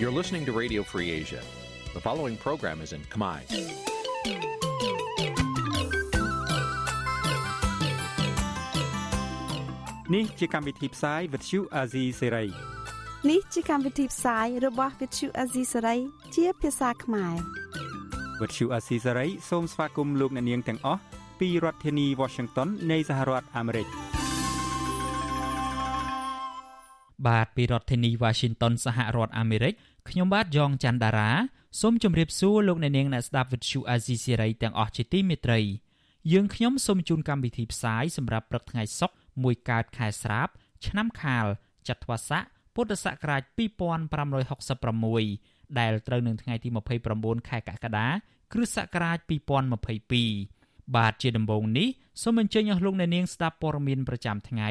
You're listening to Radio Free Asia. The following program is in Khmer. នេះជាកម្មវិធីផ្សាយ Vuthu Azizi Serai នេះជាកម្មវិធីផ្សាយរបស់ Vuthu Azizi Serai ជាភាសាខ្មែរ Vuthu Azizi Serai សូមស្វាគមន៍លោកអ្នកនាងទាំងអស់ពីរដ្ឋធានី Washington នៃសហរដ្ឋអាមេរិកបាទពីរដ្ឋធានី Washington សហរដ្ឋអាមេរិក ខ្ញុំបាទយ៉ងច័ន្ទដារាសូមជម្រាបសួរលោកអ្នកនាងអ្នកស្ដាប់ Vuthu Azizi Serai ទាំងអស់ជាទីមេត្រី យើងខ្ញុំសូមជូនកម្មវិធីផ្សាយសម្រាប់ព្រឹកថ្ងៃសុក្រមួយកើតខែស្រាប ឆ្នាំខាលចត្វាស័កពុទ្ធសករាជ2566ដែលត្រូវនឹងថ្ងៃទី29ខែកក្កដាគ្រិស្តសករាជ2022បាទជាដំបូងនេះសូមអញ្ជើញអស់លោកអ្នកនាងស្ដាប់ព័ត៌មានប្រចាំថ្ងៃ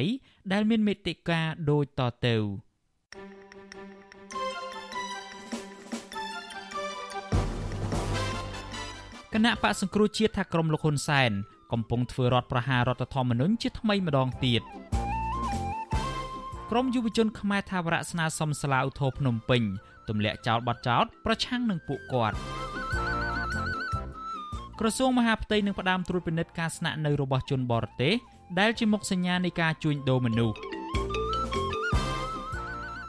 ដែលមានមេតិការដូចតទៅ គណៈបកសង្គ្រោះជាតិថាក្រមលោកហ៊ុនសែនកំពុងធ្វើរដ្ឋប្រហាររដ្ឋធម្មនុញ្ញជាថ្មីម្ដងទៀតក្រមយុវជនខ្មែរថាវរៈស្នើសុំសាលាឧទ្ធរភ្នំពេញទម្លាក់ចោលបទចោតប្រឆាំងនឹងពួកគាត់ក្រសួងមហាផ្ទៃនឹងផ្ដាំត្រួតពិនិត្យការស្នាក់នៅរបស់ជនបរទេសដែលជាមុខសញ្ញានៃការជួញដូរមនុស្ស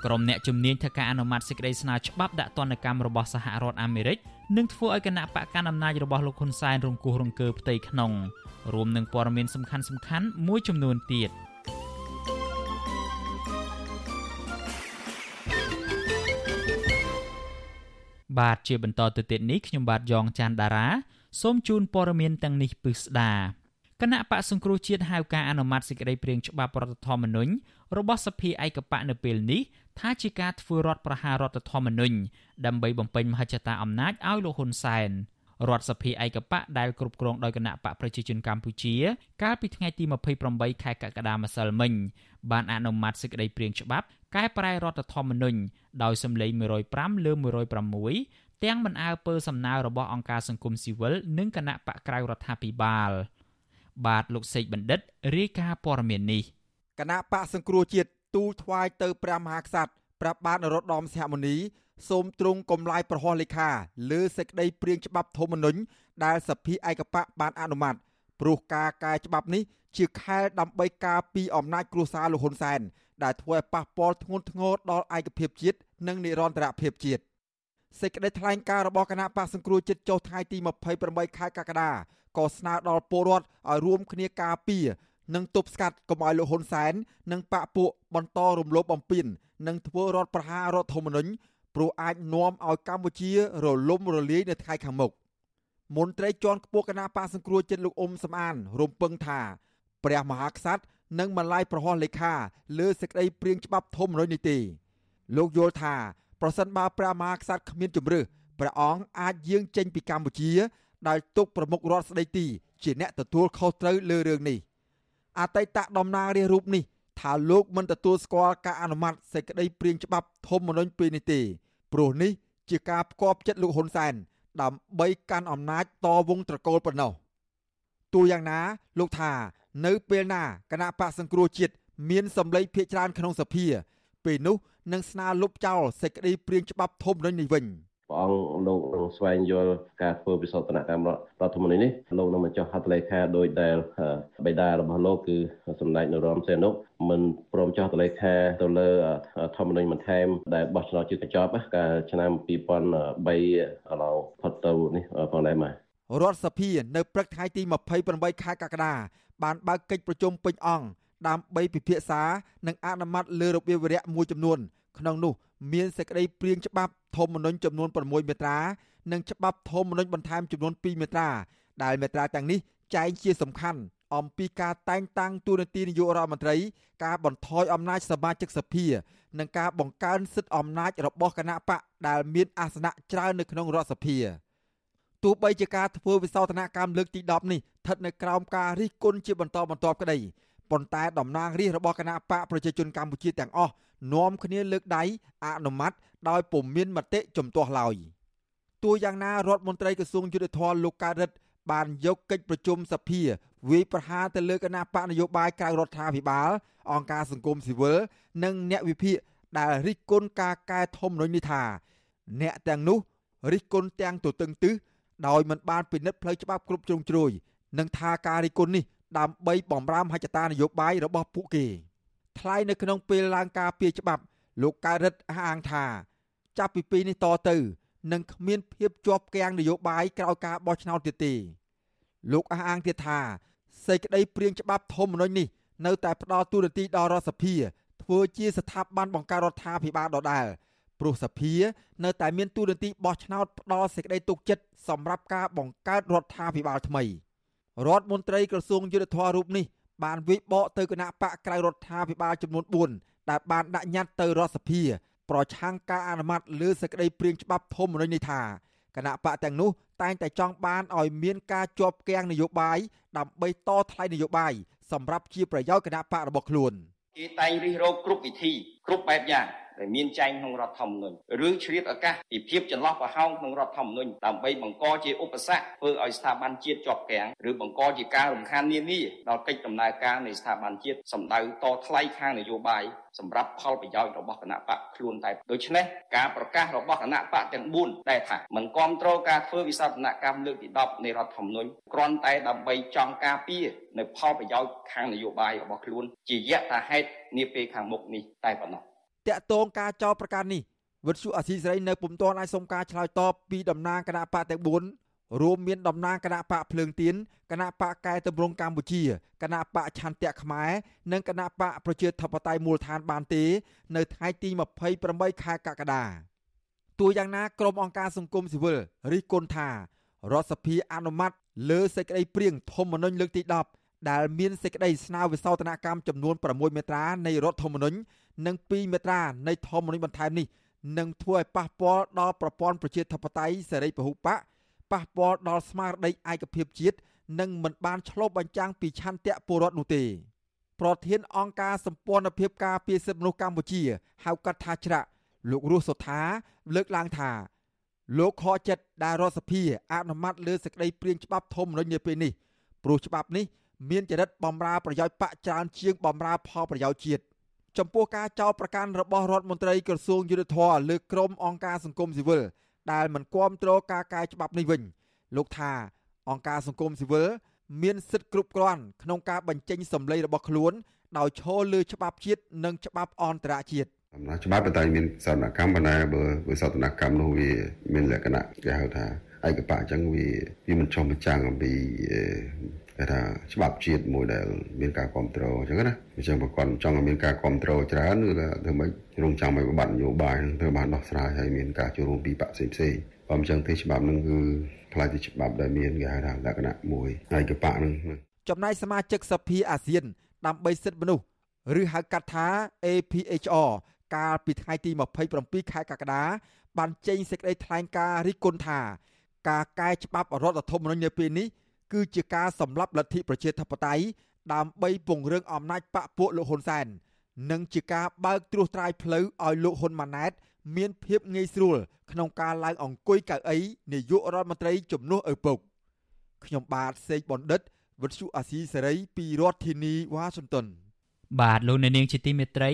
ក្រុមអ្នកជំនាញថាការអនុម័តសេចក្តីស្នើច្បាប់ដាក់ទណ្ឌកម្មរបស់សហរដ្ឋអាមេរិកនឹងធ្វើឲ្យគណៈបកកណ្ដាលអំណាចរបស់លោកហ៊ុនសែនរង្គោះរង្គើផ្ទៃក្នុងរួមនឹងព័ត៌មានសំខាន់សំខាន់មួយចំនួនទៀតបាទជាបន្តទៅទៀតនេះខ្ញុំបាទយ៉ងច័ន្ទដារាសូមជូនព័ត៌មានទាំងនេះពិស្ដា គណៈបកសង្គ្រោះជាតិហៅការអនុម័តសេចក្តីព្រាងច្បាប់រដ្ឋធម្មនុញ្ញរបស់សភាឯកបកនៅពេលនេះថាជាការធ្វើរដ្ឋប្រហាររដ្ឋធម្មនុញ្ញដើម្បីបំពេញមហិច្ឆតាអំណាចឲ្យលោកហ៊ុនសែនរដ្ឋសភាឯកបកដែលគ្រប់គ្រងដោយគណៈបកប្រជាជនកម្ពុជា កាលពីថ្ងៃទី28ខែកក្កដាម្សិលមិញបានអនុម័តសេចក្តីព្រាងច្បាប់កែប្រែរដ្ឋធម្មនុញ្ញដោយសម្លេង105លើ106ទាំងមិនអើពើសំណើរបស់អង្គការសង្គមស៊ីវិលនិងគណៈបកក្រៅរដ្ឋាភិបាល បាទលោកសេកបណ្ឌិតរាយការណ៍ព័ត៌មាននេះគណៈបកសង្គ្រោះជាតិទូលថ្វាយទៅព្រះមហាក្សត្រប្រាប់បានរតដំសហមុនីសូមទ្រង់កំឡាយប្រហោះលេខាលើសេចក្តីព្រៀងច្បាប់ធម្មនុញ្ញដែលសភាឯកបកបានអនុម័តព្រោះការកែច្បាប់នេះជាខែលដើម្បីការពីអំណាចគ្រួសារលោកហ៊ុនសែនដែលធ្វើឲ្យប៉ះពាល់ធ្ងន់ធ្ងរដល់ឯកភាពជាតិនិងនិរន្តរភាពជាតិ សេចក្តីថ្លែងការណ៍របស់គណៈបកសង្គ្រោះជាតិចុះថ្ងៃទី28ខែកក្កដាក៏ស្នើដល់ពលរដ្ឋឲ្យរួមគ្នាការពារនិងទប់ស្កាត់កុំឲ្យលោកហ៊ុនសែននិងបកពួកបន្តរំលោភបំពាននិងធ្វើរដ្ឋប្រហាររដ្ឋធម្មនុញ្ញព្រោះអាចនាំឲ្យកម្ពុជារលំរលាយនៅថ្ងៃខាងមុខមន្ត្រីជាន់ខ្ពស់គណៈបកសង្គ្រោះជាតិលោកអ៊ុំសំអានរំពឹងថាព្រះមហាក្សត្រនឹងបន្លាយប្រហោះលេខាលើសេចក្តីព្រៀងច្បាប់ធម្មនុញ្ញនេះទេលោកយល់ថា ប្រសិនបើព្រះមហាក្សត្រគ្មានជំរឿសព្រះអង្គអាចយាងចេញពីកម្ពុជាដោយទុកប្រមុខរដ្ឋស្ដីទី ជាអ្នកទទួលខុសត្រូវលើរឿងនេះអតីតតំណាងរាស្ត្ររូបនេះថាលោកមិនទទួលស្គាល់ការអនុម័តសេចក្តីព្រៀងច្បាប់ធម្មនុញ្ញពេលនេះទេព្រោះនេះជាការផ្គប់ចិត្តលោកហ៊ុនសែនដើម្បីកាន់អំណាចតវងត្រកូលប៉ុណ្ណោះទូយ៉ាងណាលោកថា នៅពេលណាគណៈបកសង្គ្រោះជាតិមានសម្លេងភៀកច្រើនក្នុងសភា ពេលនោះនឹងស្នើលុបចោលសេចក្តីព្រៀងច្បាប់ធម្មនុញ្ញនេះវិញ។ព្រះអង្គលោកនឹងស្វែងយល់ការធ្វើពិសោធនកម្មរដ្ឋធម្មនុញ្ញនេះលោកនឹងបញ្ចុះហត្ថលេខាដោយដែលបេដារបស់លោកគឺសម្ដេចនរោត្តមសីហនុមិនព្រមចុះហត្ថលេខាទៅលើធម្មនុញ្ញបន្ថែមដែលបោះឆ្នោតជាកញ្ចប់កាលឆ្នាំ2003ឥឡូវផុតទៅនេះផងដែរមករដ្ឋសភានៅព្រឹកថ្ងៃទី28ខែកក្កដាបានបើកកិច្ចប្រជុំពេញអង្គ ដើម្បីពិភាក្សានិងអនុម័តលើរបៀបវរៈមួយចំនួន ក្នុងនោះមានសេចក្តីព្រៀងច្បាប់ធម្មនុញ្ញចំនួន6មាត្រា និងច្បាប់ធម្មនុញ្ញបន្ថែមចំនួន2មាត្រា ដែលមាត្រាទាំងនេះចែងជាសំខាន់អំពីការតែងតាំងតួនាទីនាយករដ្ឋមន្ត្រី ការបន្ថយអំណាចសមាជិកសភា និងការបង្កើនសិទ្ធិអំណាចរបស់គណៈបកដែលមានអាសនៈច្រើននៅក្នុងរដ្ឋសភាទោះបីជាការធ្វើវិសោធនកម្មលើកទី10នេះស្ថិតនៅក្រោមការរិះគន់ជាបន្តបន្ទាប់ក្តី ប៉ុន្តែតំណាងរាស្ត្ររបស់គណៈបកប្រជាជនកម្ពុជាទាំងអស់នាំគ្នាលើកដៃអនុម័តដោយពុំមានមតិជំទាស់ឡើយទោះយ៉ាងណារដ្ឋមន្ត្រីក្រសួងយុទ្ធភ័ពលោកកើតរិទ្ធបានយកកិច្ចប្រជុំសភាវាយប្រហារទៅលើគណៈបកនយោបាយក្រៅរដ្ឋាភិបាលអង្គការសង្គមស៊ីវិលនិងអ្នកវិភាគដែលរិះគន់ការកែធម្មនុញ្ញនេះថា អ្នកទាំងនោះរិះគន់ទាំងទទឹងទឹះដោយមិនបានពិនិត្យផ្លូវច្បាប់គ្រប់ជ្រុងជ្រោយនិងថាការរិះគន់នេះ ដើម្បីបំរាមហិច្ចតានយោបាយរបស់ពួកគេថ្លែងនៅក្នុងពេលឡើងការពីច្បាប់ លោកកើតរិទ្ធអះអាងថា ចាប់ពីពេលនេះតទៅនឹងគ្មានភាពជាប់គាំងនយោបាយក្រោយការបោះឆ្នោតទៀតទេលោកអះអាងទៀតថាសេចក្តីព្រៀងច្បាប់ធម្មនុញ្ញនេះនៅតែផ្ដល់ទូរនទីដល់រដ្ឋសភាធ្វើជាស្ថាប័នបង្កើតរដ្ឋាភិបាលដដែលព្រោះសភានៅតែមានទូរនទីបោះឆ្នោតផ្ដល់សេចក្តីទុកចិត្តសម្រាប់ការបង្កើតរដ្ឋាភិបាលថ្មី រដ្ឋមន្ត្រីក្រសួងយុទ្ធភ័ពរូបនេះបានវិបកទៅគណៈបកក្រៅរដ្ឋាភិបាលចំនួន4ដែលបានដាក់ញត្តិទៅរដ្ឋសភា ប្រឆាំងការអនុម័តលើសេចក្តីព្រាងច្បាប់ធម្មនុញ្ញនេះថាគណៈបកទាំងនោះតែងតែចង់បានឲ្យមានការជាប់គាំងនយោបាយដើម្បីតថ្លៃនយោបាយសម្រាប់ជាប្រយោជន៍គណៈបករបស់ខ្លួនគេតែងរិះរោបគ្រប់វិធីគ្រប់បែបយ៉ាង ដែលមានចែងក្នុងរដ្ឋធម្មនុញ្ញឬឆ្លៀតឱកាសពីភាពចន្លោះប្រហោងក្នុងរដ្ឋធម្មនុញ្ញដើម្បីបង្កជាឧបសគ្គធ្វើឲ្យស្ថាប័នជាតិជាប់គាំងឬបង្កជាការរំខាននានាដល់កិច្ចដំណើរការនៃស្ថាប័នជាតិសម្ដៅតថ្លៃខាងនយោបាយសម្រាប់ផលប្រយោជន៍របស់គណៈបកខ្លួនតែដូច្នេះការប្រកាសរបស់គណៈបកទាំង4ដែលថាមិនគ្រប់គ្រងការធ្វើវិសោធនកម្មលើកទី10នៃរដ្ឋធម្មនុញ្ញគ្រាន់តែដើម្បីចង់ការពារនៅផលប្រយោជន៍ខាងនយោបាយរបស់ខ្លួនជាយថាហេតុនាពេលខាងមុខនេះតែប៉ុណ្ណោះ តាក់ទងការចោទប្រកាន់នេះវិទ្យុអាស៊ីសេរីនៅពុំទាន់អាចសុំការឆ្លើយតបពីតំណាងគណៈបកទាំង4រួមមានតំណាងគណៈបកភ្លើងទៀនគណៈបកកែតម្រង់កម្ពុជាគណៈបកឆន្ទៈខ្មែរនិងគណៈបកប្រជាធិបតេយ្យមូលដ្ឋានបានទេ នៅថ្ងៃទី28ខែកក្កដាទោះយ៉ាងណាក្រុមអង្គការសង្គមស៊ីវិលរិះគន់ថារដ្ឋសភាអនុម័តលើសេចក្តីព្រៀងធម្មនុញ្ញលើកទី10 ដែលមានសេចក្តីស្នើវិសោធនកម្មចំនួន6មាត្រានៃរដ្ឋធម្មនុញ្ញនិង2មាត្រានៃធម្មនុញ្ញបន្ថែមនេះនឹងធ្វើឲ្យប៉ះពាល់ដល់ប្រព័ន្ធប្រជាធិបតេយ្យសេរីពហុបកប៉ះពាល់ដល់ស្មារតីឯកភាពជាតិនិងមិនបានឆ្លុះបញ្ចាំងពីឆន្ទៈពលរដ្ឋនោះទេប្រធានអង្គការសម្ព័ន្ធភាពការពារសិទ្ធិមនុស្សកម្ពុជាហៅកាត់ថាច្រាក់លោករស់សុថាលើកឡើងថាលោកខកចិត្តដែលរដ្ឋសភាអនុម័តលើសេចក្តីព្រាងច្បាប់ធម្មនុញ្ញនាពេលនេះព្រោះច្បាប់នេះ មានចរិតបំរើប្រយោជន៍បកច្រើនជាងបំរើផលប្រយោជន៍ជាតិចំពោះការចោទប្រកាន់របស់រដ្ឋមន្ត្រីក្រសួងយុទ្ធភ័ពលើក្រមអង្គការសង្គមស៊ីវិលដែលមិនគាំទ្រការកែច្បាប់នេះវិញលោកថាអង្គការសង្គមស៊ីវិលមានសិទ្ធិគ្រប់គ្រាន់ក្នុងការបញ្ចេញសម្លេងរបស់ខ្លួនដោយឈលលើច្បាប់ជាតិនិងច្បាប់អន្តរជាតិអំណាចច្បាប់តែមានសវនកម្មប៉ុន្តែបើបើសវនកម្មនោះវាមានលក្ខណៈគេហៅថាឯកបៈអញ្ចឹងវាវាមិនចុះបញ្ចាំងអំពី គេថាច្បាប់ជាតិមួយដែលមានការគ្រប់គ្រងអញ្ចឹងណាអញ្ចឹងបើគាត់ចង់ឲ្យមានការគ្រប់គ្រងច្រើនគឺថាធ្វើម៉េចរងចាំឲ្យបបត្តិនយោបាយនឹងត្រូវបានដោះស្រាយឲ្យមានការចូលរួមពីបកផ្សេងផ្សេងបើមិនចឹងទេច្បាប់នឹងគឺផ្លាយទៅច្បាប់ដែលមានគេហៅថាលក្ខណៈមួយហើយកបៈនឹងចំណែកសមាជិកសភាអាស៊ាន ដើម្បីសិទ្ធិមនុស្សឬហៅកាត់ថា APHR កាលពីថ្ងៃទី27ខែកក្កដាបានចេញសេចក្តីថ្លែងការណ៍រិះគន់ថា ការកែច្បាប់រដ្ឋធម្មនុញ្ញនៅពេលនេះ គឺជាការសម្លាប់លទ្ធិប្រជាធិបតេយ្យដើម្បីពង្រឹងអំណាចបកពួកលោកហ៊ុនសែននិងជាការបើកត្រួសត្រាយផ្លូវឲ្យលោកហ៊ុនម៉ាណែត មានភាពងាយស្រួលក្នុងការឡើងអង្គុយកៅអីនាយករដ្ឋមន្ត្រីជំនួសឪពុកខ្ញុំបាទសេកបណ្ឌិតវិទ្យុអាស៊ីសេរីពីរដ្ឋធានីវ៉ាស៊ីនតោនបាទលោកអ្នកនាងជាទីមេត្រី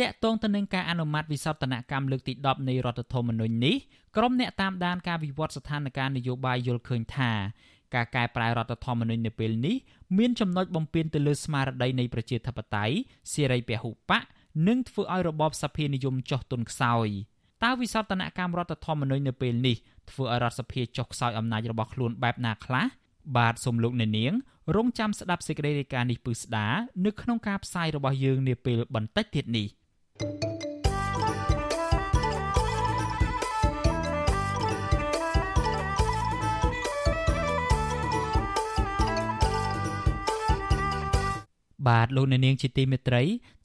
តកតងទៅនឹងការអនុម័តវិសោធនកម្មលើកទី10នៃរដ្ឋធម្មនុញ្ញនេះក្រុមអ្នកតាមដានការវិវត្តស្ថានភាពនយោបាយយល់ឃើញថា ការកែប្រែរដ្ឋធម្មនុញ្ញនៅពេលនេះមានចំណុចបំពេញទៅលើស្មារតីនៃប្រជាធិបតេយ្យសេរីពហុបកនិងធ្វើឲ្យរបបសភានិយមចុះទុនខ្សោយតើវិសោធនកម្មរដ្ឋធម្មនុញ្ញនៅពេលនេះធ្វើឲ្យរដ្ឋសភាចុះខ្សោយអំណាចរបស់ខ្លួនបែបណាខ្លះបាទសូមលោកអ្នកនាង រងចាំស្ដាប់សេចក្តីរាយការណ៍នេះពឹស្ដានៅក្នុងការផ្សាយរបស់យើងនាពេលបន្តិចទៀតនេះ បាទលោកអ្នកនាងជាទីមេត្រី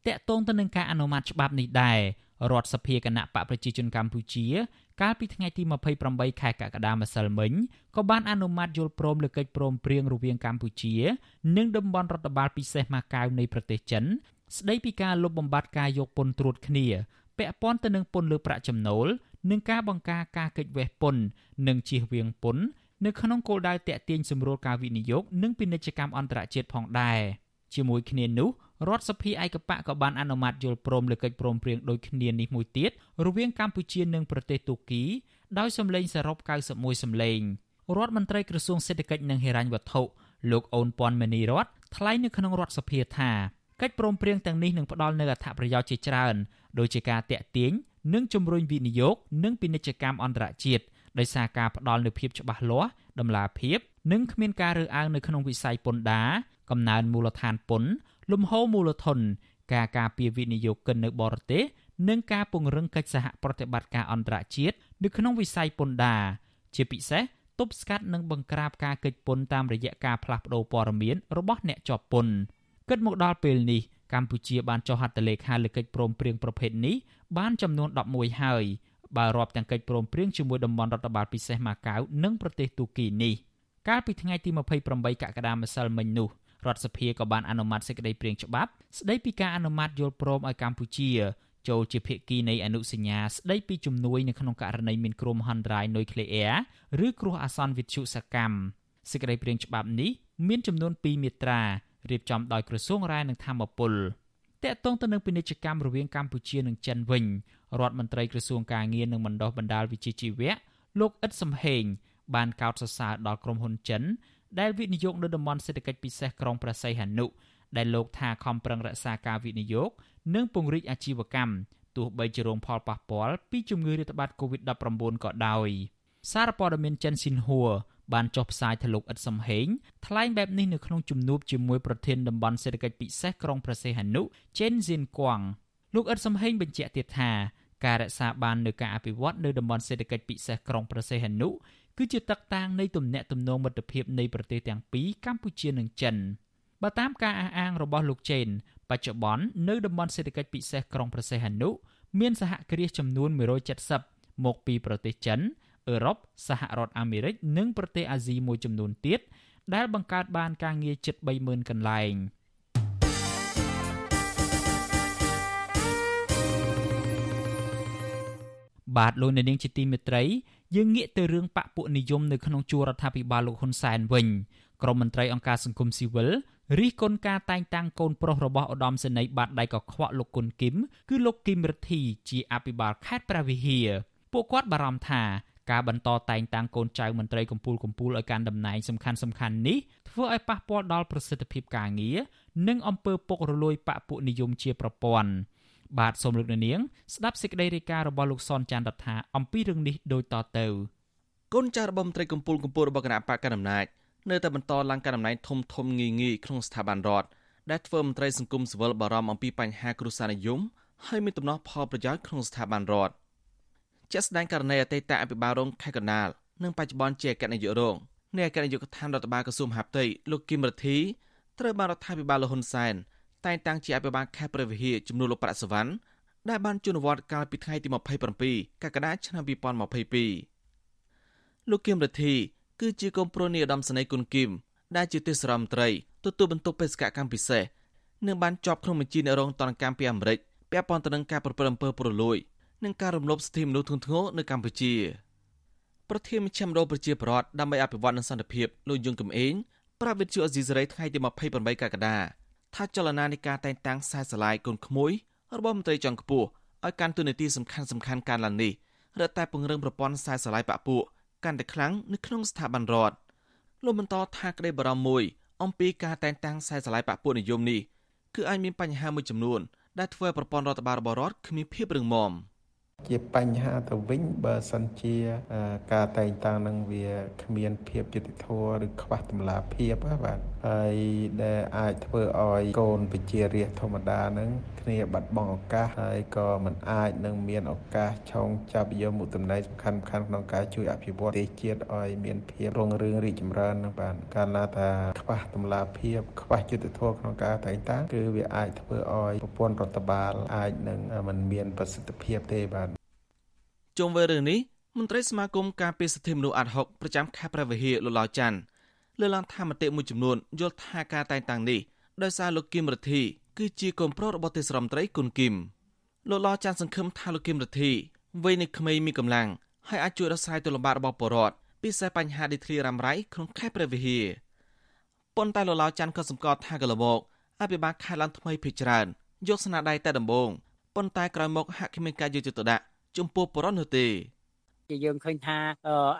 តកតងទៅនឹងការអនុម័តច្បាប់នេះដែររដ្ឋសភាគណៈបកប្រជាជនកម្ពុជា កាលពីថ្ងៃទី28ខែកក្កដាម្សិលមិញក៏បានអនុម័តយល់ព្រមលើកិច្ចព្រមព្រៀងរវាងកម្ពុជា និងតំបន់រដ្ឋបាលពិសេសម៉ាកាវនៃប្រទេសចិន ស្ដីពីការលុបបំបាត់ការយកពន្ធត្រួតគ្នាពាក់ព័ន្ធទៅនឹងពន្ធលើប្រាក់ចំណូលនិងការបង្ការការកិច្ចវេះពន្ធនិងជៀសវាងពន្ធនៅក្នុងគោលដៅតាក់ទាញសម្រួលការវិនិយោគនិងពាណិជ្ជកម្មអន្តរជាតិផងដែរ។ ជាមួយគ្នានោះរដ្ឋសភាឯកបៈក៏បានអនុម័តយល់ព្រមលើកិច្ចព្រមព្រៀងដូចគ្នានេះមួយទៀតរវាងកម្ពុជានិងប្រទេសទូគីដោយសម្លេងសរុប91សម្លេងរដ្ឋមន្ត្រីក្រសួងសេដ្ឋកិច្ចនិងហិរញ្ញវត្ថុលោកអូនពាន់មេនីរតថ្លែងនៅក្នុងរដ្ឋសភាថាកិច្ចព្រមព្រៀងទាំងនេះនឹងផ្ដល់នូវអត្ថប្រយោជន៍ជាច្រើនដូចជាការតាក់ទាញនិងជំរុញវិនិយោគនិងពាណិជ្ជកម្មអន្តរជាតិដោយសារការផ្ដល់នូវភាពច្បាស់លាស់ដំណាភាពនិងគ្មានការរើសអើងនៅក្នុងវិស័យពន្ធដារ កំណើនមូលដ្ឋានពន្ធលំហូរមូលធន ការការពារវិនិយោគិននៅបរទេសនិងការពង្រឹងកិច្ចសហប្រតិបត្តិការអន្តរជាតិនៅក្នុងវិស័យពន្ធដារជាពិសេសទប់ស្កាត់និងបង្ក្រាបការកិច្ចពន្ធតាមរយៈការផ្លាស់ប្តូរព័ត៌មានរបស់អ្នកជាប់ពន្ធគិតមកដល់ពេលនេះកម្ពុជាបានចុះហត្ថលេខាលើកិច្ចព្រមព្រៀងប្រភេទនេះបានចំនួន11ហើយបើរាប់ទាំងកិច្ចព្រមព្រៀងជាមួយតំបន់រដ្ឋបាលពិសេសម៉ាកាវនិងប្រទេសទូគីនេះកាលពីថ្ងៃទី28កក្កដាម្សិលមិញនោះ រដ្ឋសភាក៏បានអនុម័តសេចក្តីព្រាងច្បាប់ស្តីពីការអនុម័តយល់ព្រមឲ្យកម្ពុជាចូលជាភាគីនៃអនុសញ្ញាស្តីពីជំនួយនៅក្នុងករណីមានគ្រោះមហន្តរាយនុយក្លេអ៊ែរឬគ្រោះអាសន្នវិទ្យុសកម្មសេចក្តីព្រាងច្បាប់នេះមានចំនួន2មាត្រារៀបចំដោយក្រសួងរាយនឹងធម្មពលតកតងទៅនឹងពាណិជ្ជកម្មរវាងកម្ពុជានិងចិនវិញរដ្ឋមន្ត្រីក្រសួងការងារនិងបណ្ដុះបណ្ដាលវិជ្ជាជីវៈលោកអ៊ិតសំហេងបានកោតសរសើរដល់ក្រុមហ៊ុនចិន ដែលវិនិយោគនៅតំបន់សេដ្ឋកិច្ចពិសេសក្រុងព្រះសីហនុដែលលោកថាខំប្រឹងរក្សាការវិនិយោគនិងពង្រីកអាជីវកម្មទោះបីជារងផលប៉ះពាល់ពីជំងឺរាតត្បាត COVID-19 ក៏ដោយសារព័ត៌មានចិនស៊ីនហួរបានចុះផ្សាយថាលោកអ៊ិតសំហេងថ្លែងបែបនេះនៅក្នុងជំនួបជាមួយប្រធានតំបន់សេដ្ឋកិច្ចពិសេសក្រុងព្រះសីហនុចេនស៊ិនគួងលោកអ៊ិតសំហេងបញ្ជាក់ទៀតថាការរក្សាបាននូវការអភិវឌ្ឍនៅតំបន់សេដ្ឋកិច្ចពិសេសក្រុងព្រះសីហនុ គឺជាទឹកតាំងនៃទំនាក់ទំនងមិត្តភាពនៃប្រទេសទាំងពីរកម្ពុជានិងចិនបើតាមការអះអាងរបស់លោកចេនបច្ចុប្បន្ននៅតំបន់សេដ្ឋកិច្ចពិសេសក្រុងព្រះសីហនុមានសហគ្រាសចំនួន170មកពីប្រទេសចិនអឺរ៉ុបសហរដ្ឋអាមេរិកនិងប្រទេសអាស៊ីមួយចំនួនទៀតដែលបង្កើតបានការងារជិត30000កន្លែងបាទលោកអ្នកនាងជាទីមេត្រី យើងងាកទៅរឿងបកពួកនិយមនៅក្នុងជួររដ្ឋាភិបាលលោកហ៊ុនសែនវិញក្រមមន្ត្រីអង្គការសង្គមស៊ីវិលរិះគន់ការតែងតាំងកូនប្រុសរបស់ឧត្តមសេនីយ៍បាតដៃកខ្វក់លោកគុណគឹមគឺលោកគឹមរិទ្ធីជាអភិបាលខេត្តព្រះវិហារពួកគាត់បារម្ភថាការបន្តតែងតាំងកូនចៅមន្ត្រីកម្ពូលកម្ពូលឲ្យកាន់តំណែងសំខាន់សំខាន់នេះធ្វើឲ្យប៉ះពាល់ដល់ប្រសិទ្ធភាពការងារនិងអំពើពុករលួយបកពួកនិយមជាប្រព័ន្ធ បាទសូមលោកនាងស្ដាប់សេចក្តីរាយការណ៍របស់លោកសនចាន់រដ្ឋាអំពីរឿងនេះដូចតទៅកូនចៅរបស់មន្ត្រីកម្ពូលកម្ពូលរបស់គណៈបកកណ្ដាលអំណាចនៅតែបន្តឡើងកាន់តំណែងធំធំងាយងាយក្នុងស្ថាប័នរដ្ឋដែលធ្វើមន្ត្រីសង្គមស៊ីវិលបារម្ភអំពីបញ្ហាគ្រួសារនិយមហើយមានទំនាស់ផលប្រយោជន៍ក្នុងស្ថាប័នរដ្ឋជាក់ស្ដែងករណីអតីតអភិបាលរងខេត្តកណ្ដាលនិងបច្ចុប្បន្នជាអគ្គនាយករងនៃអគ្គនាយកដ្ឋានរដ្ឋបាលក្រសួងមហាផ្ទៃលោកគឹមរទ្ធីត្រូវបានរដ្ឋាភិបាលលហ៊ុនសែន តែងតាំងជាអភិបាលខេត្តព្រះវិហារចំនួនលោកប្រាក់សវណ្ណដែលបានជូនវត្តកាលពីថ្ងៃទី27កក្កដាឆ្នាំ2022លោកគឹមរទ្ធីគឺជាកូនប្រុសនៃឧត្តមសេនីយ៍គុណគឹមដែលជាទេសរដ្ឋមន្ត្រីទទួលបន្ទុកបេសកកម្មពិសេសនិងបានជាប់ក្នុងបញ្ជីអ្នករងតនកម្មពីអាមេរិកពាក់ព័ន្ធទៅនឹងការប្រព្រឹត្តអំពើពុករលួយនិងការរំលោភសិទ្ធិមនុស្សធ្ងន់ធ្ងរនៅកម្ពុជាប្រធានមជ្ឈមណ្ឌលប្រជាប្រដ្ឋដើម្បីអភិវឌ្ឍនិងសន្តិភាពលោកយងកំឯងប្រាប់វិទ្យុអេស៊ីសេរីថ្ងៃទី28កក្កដា ថាចលនានៃការតែងតាំងខ្សែស្រឡាយកូនក្មួយរបស់មន្ត្រីជាន់ខ្ពស់ឲ្យកាន់តួនាទីសំខាន់សំខាន់ការឡើងនេះរឹតតែពង្រឹងប្រព័ន្ធខ្សែស្រឡាយបពពួកកាន់តែខ្លាំងនៅក្នុងស្ថាប័នរដ្ឋលោកបន្តថាក្តីបារម្ភមួយអំពីការតែងតាំងខ្សែស្រឡាយបពពួកនិយមនេះគឺអាចមានបញ្ហាមួយចំនួនដែលធ្វើឲ្យប្រព័ន្ធរដ្ឋបាលរបស់រដ្ឋគ្មានភាពរឹងមាំ។ ជាបញ្ហាទៅវិញបើសិនជាការតែងតាំងនឹងវាគ្មានភាពយុត្តិធម៌ឬខ្វះតម្លាភាពបាទហើយដែលអាចធ្វើឲ្យកូនពជារាជធម្មតានឹងគ្នាបាត់បង់ឱកាសហើយក៏មិនអាចនឹងមានឱកាសឆោងចាប់យកមុខតំណែងសំខាន់ៗក្នុងការជួយអភិវឌ្ឍប្រទេសជាតិឲ្យមានភាពរុងរឿងរីកចម្រើននឹងបាទកាលណាថាខ្វះតម្លាភាពខ្វះយុត្តិធម៌ក្នុងការតែងតាំងគឺវាអាចធ្វើឲ្យប្រព័ន្ធរដ្ឋបាលអាចនឹងមិនមានប្រសិទ្ធភាពទេបាទ ជុំវិញរឿងនេះមន្ត្រីសមាគមការពារសិទ្ធិមនុស្សអាត់ហុកប្រចាំខេត្តព្រះវិហារលោកឡាវច័ន្ទលើកឡើងថាមតិមួយចំនួនយល់ថាការតែងតាំងនេះដោយសារលោកគឹមរិទ្ធីគឺជាកូនប្រុសរបស់ទេសរដ្ឋមន្ត្រីគុណគឹមលោកឡាវច័ន្ទសង្ឃឹមថាលោកគឹមរិទ្ធីវ័យនៅក្មេងមានកម្លាំងហើយអាចជួយដោះស្រាយទុលំបាករបស់ប្រជាពលរដ្ឋពិសេសបញ្ហាដីធ្លីរ៉ាំរ៉ៃក្នុងខេត្តព្រះវិហារប៉ុន្តែលោកឡាវច័ន្ទក៏សម្គាល់ថាកន្លងមកអភិបាលខេត្តឡើងថ្មីភិជាច្រើនយកស្នាដៃតែដំបងប៉ុន្តែក្រោយមកហាក់គ្មានការយកចិត្តទុកដាក់ ចំពោះបរិសុទ្ធនោះទេជាយើងឃើញថា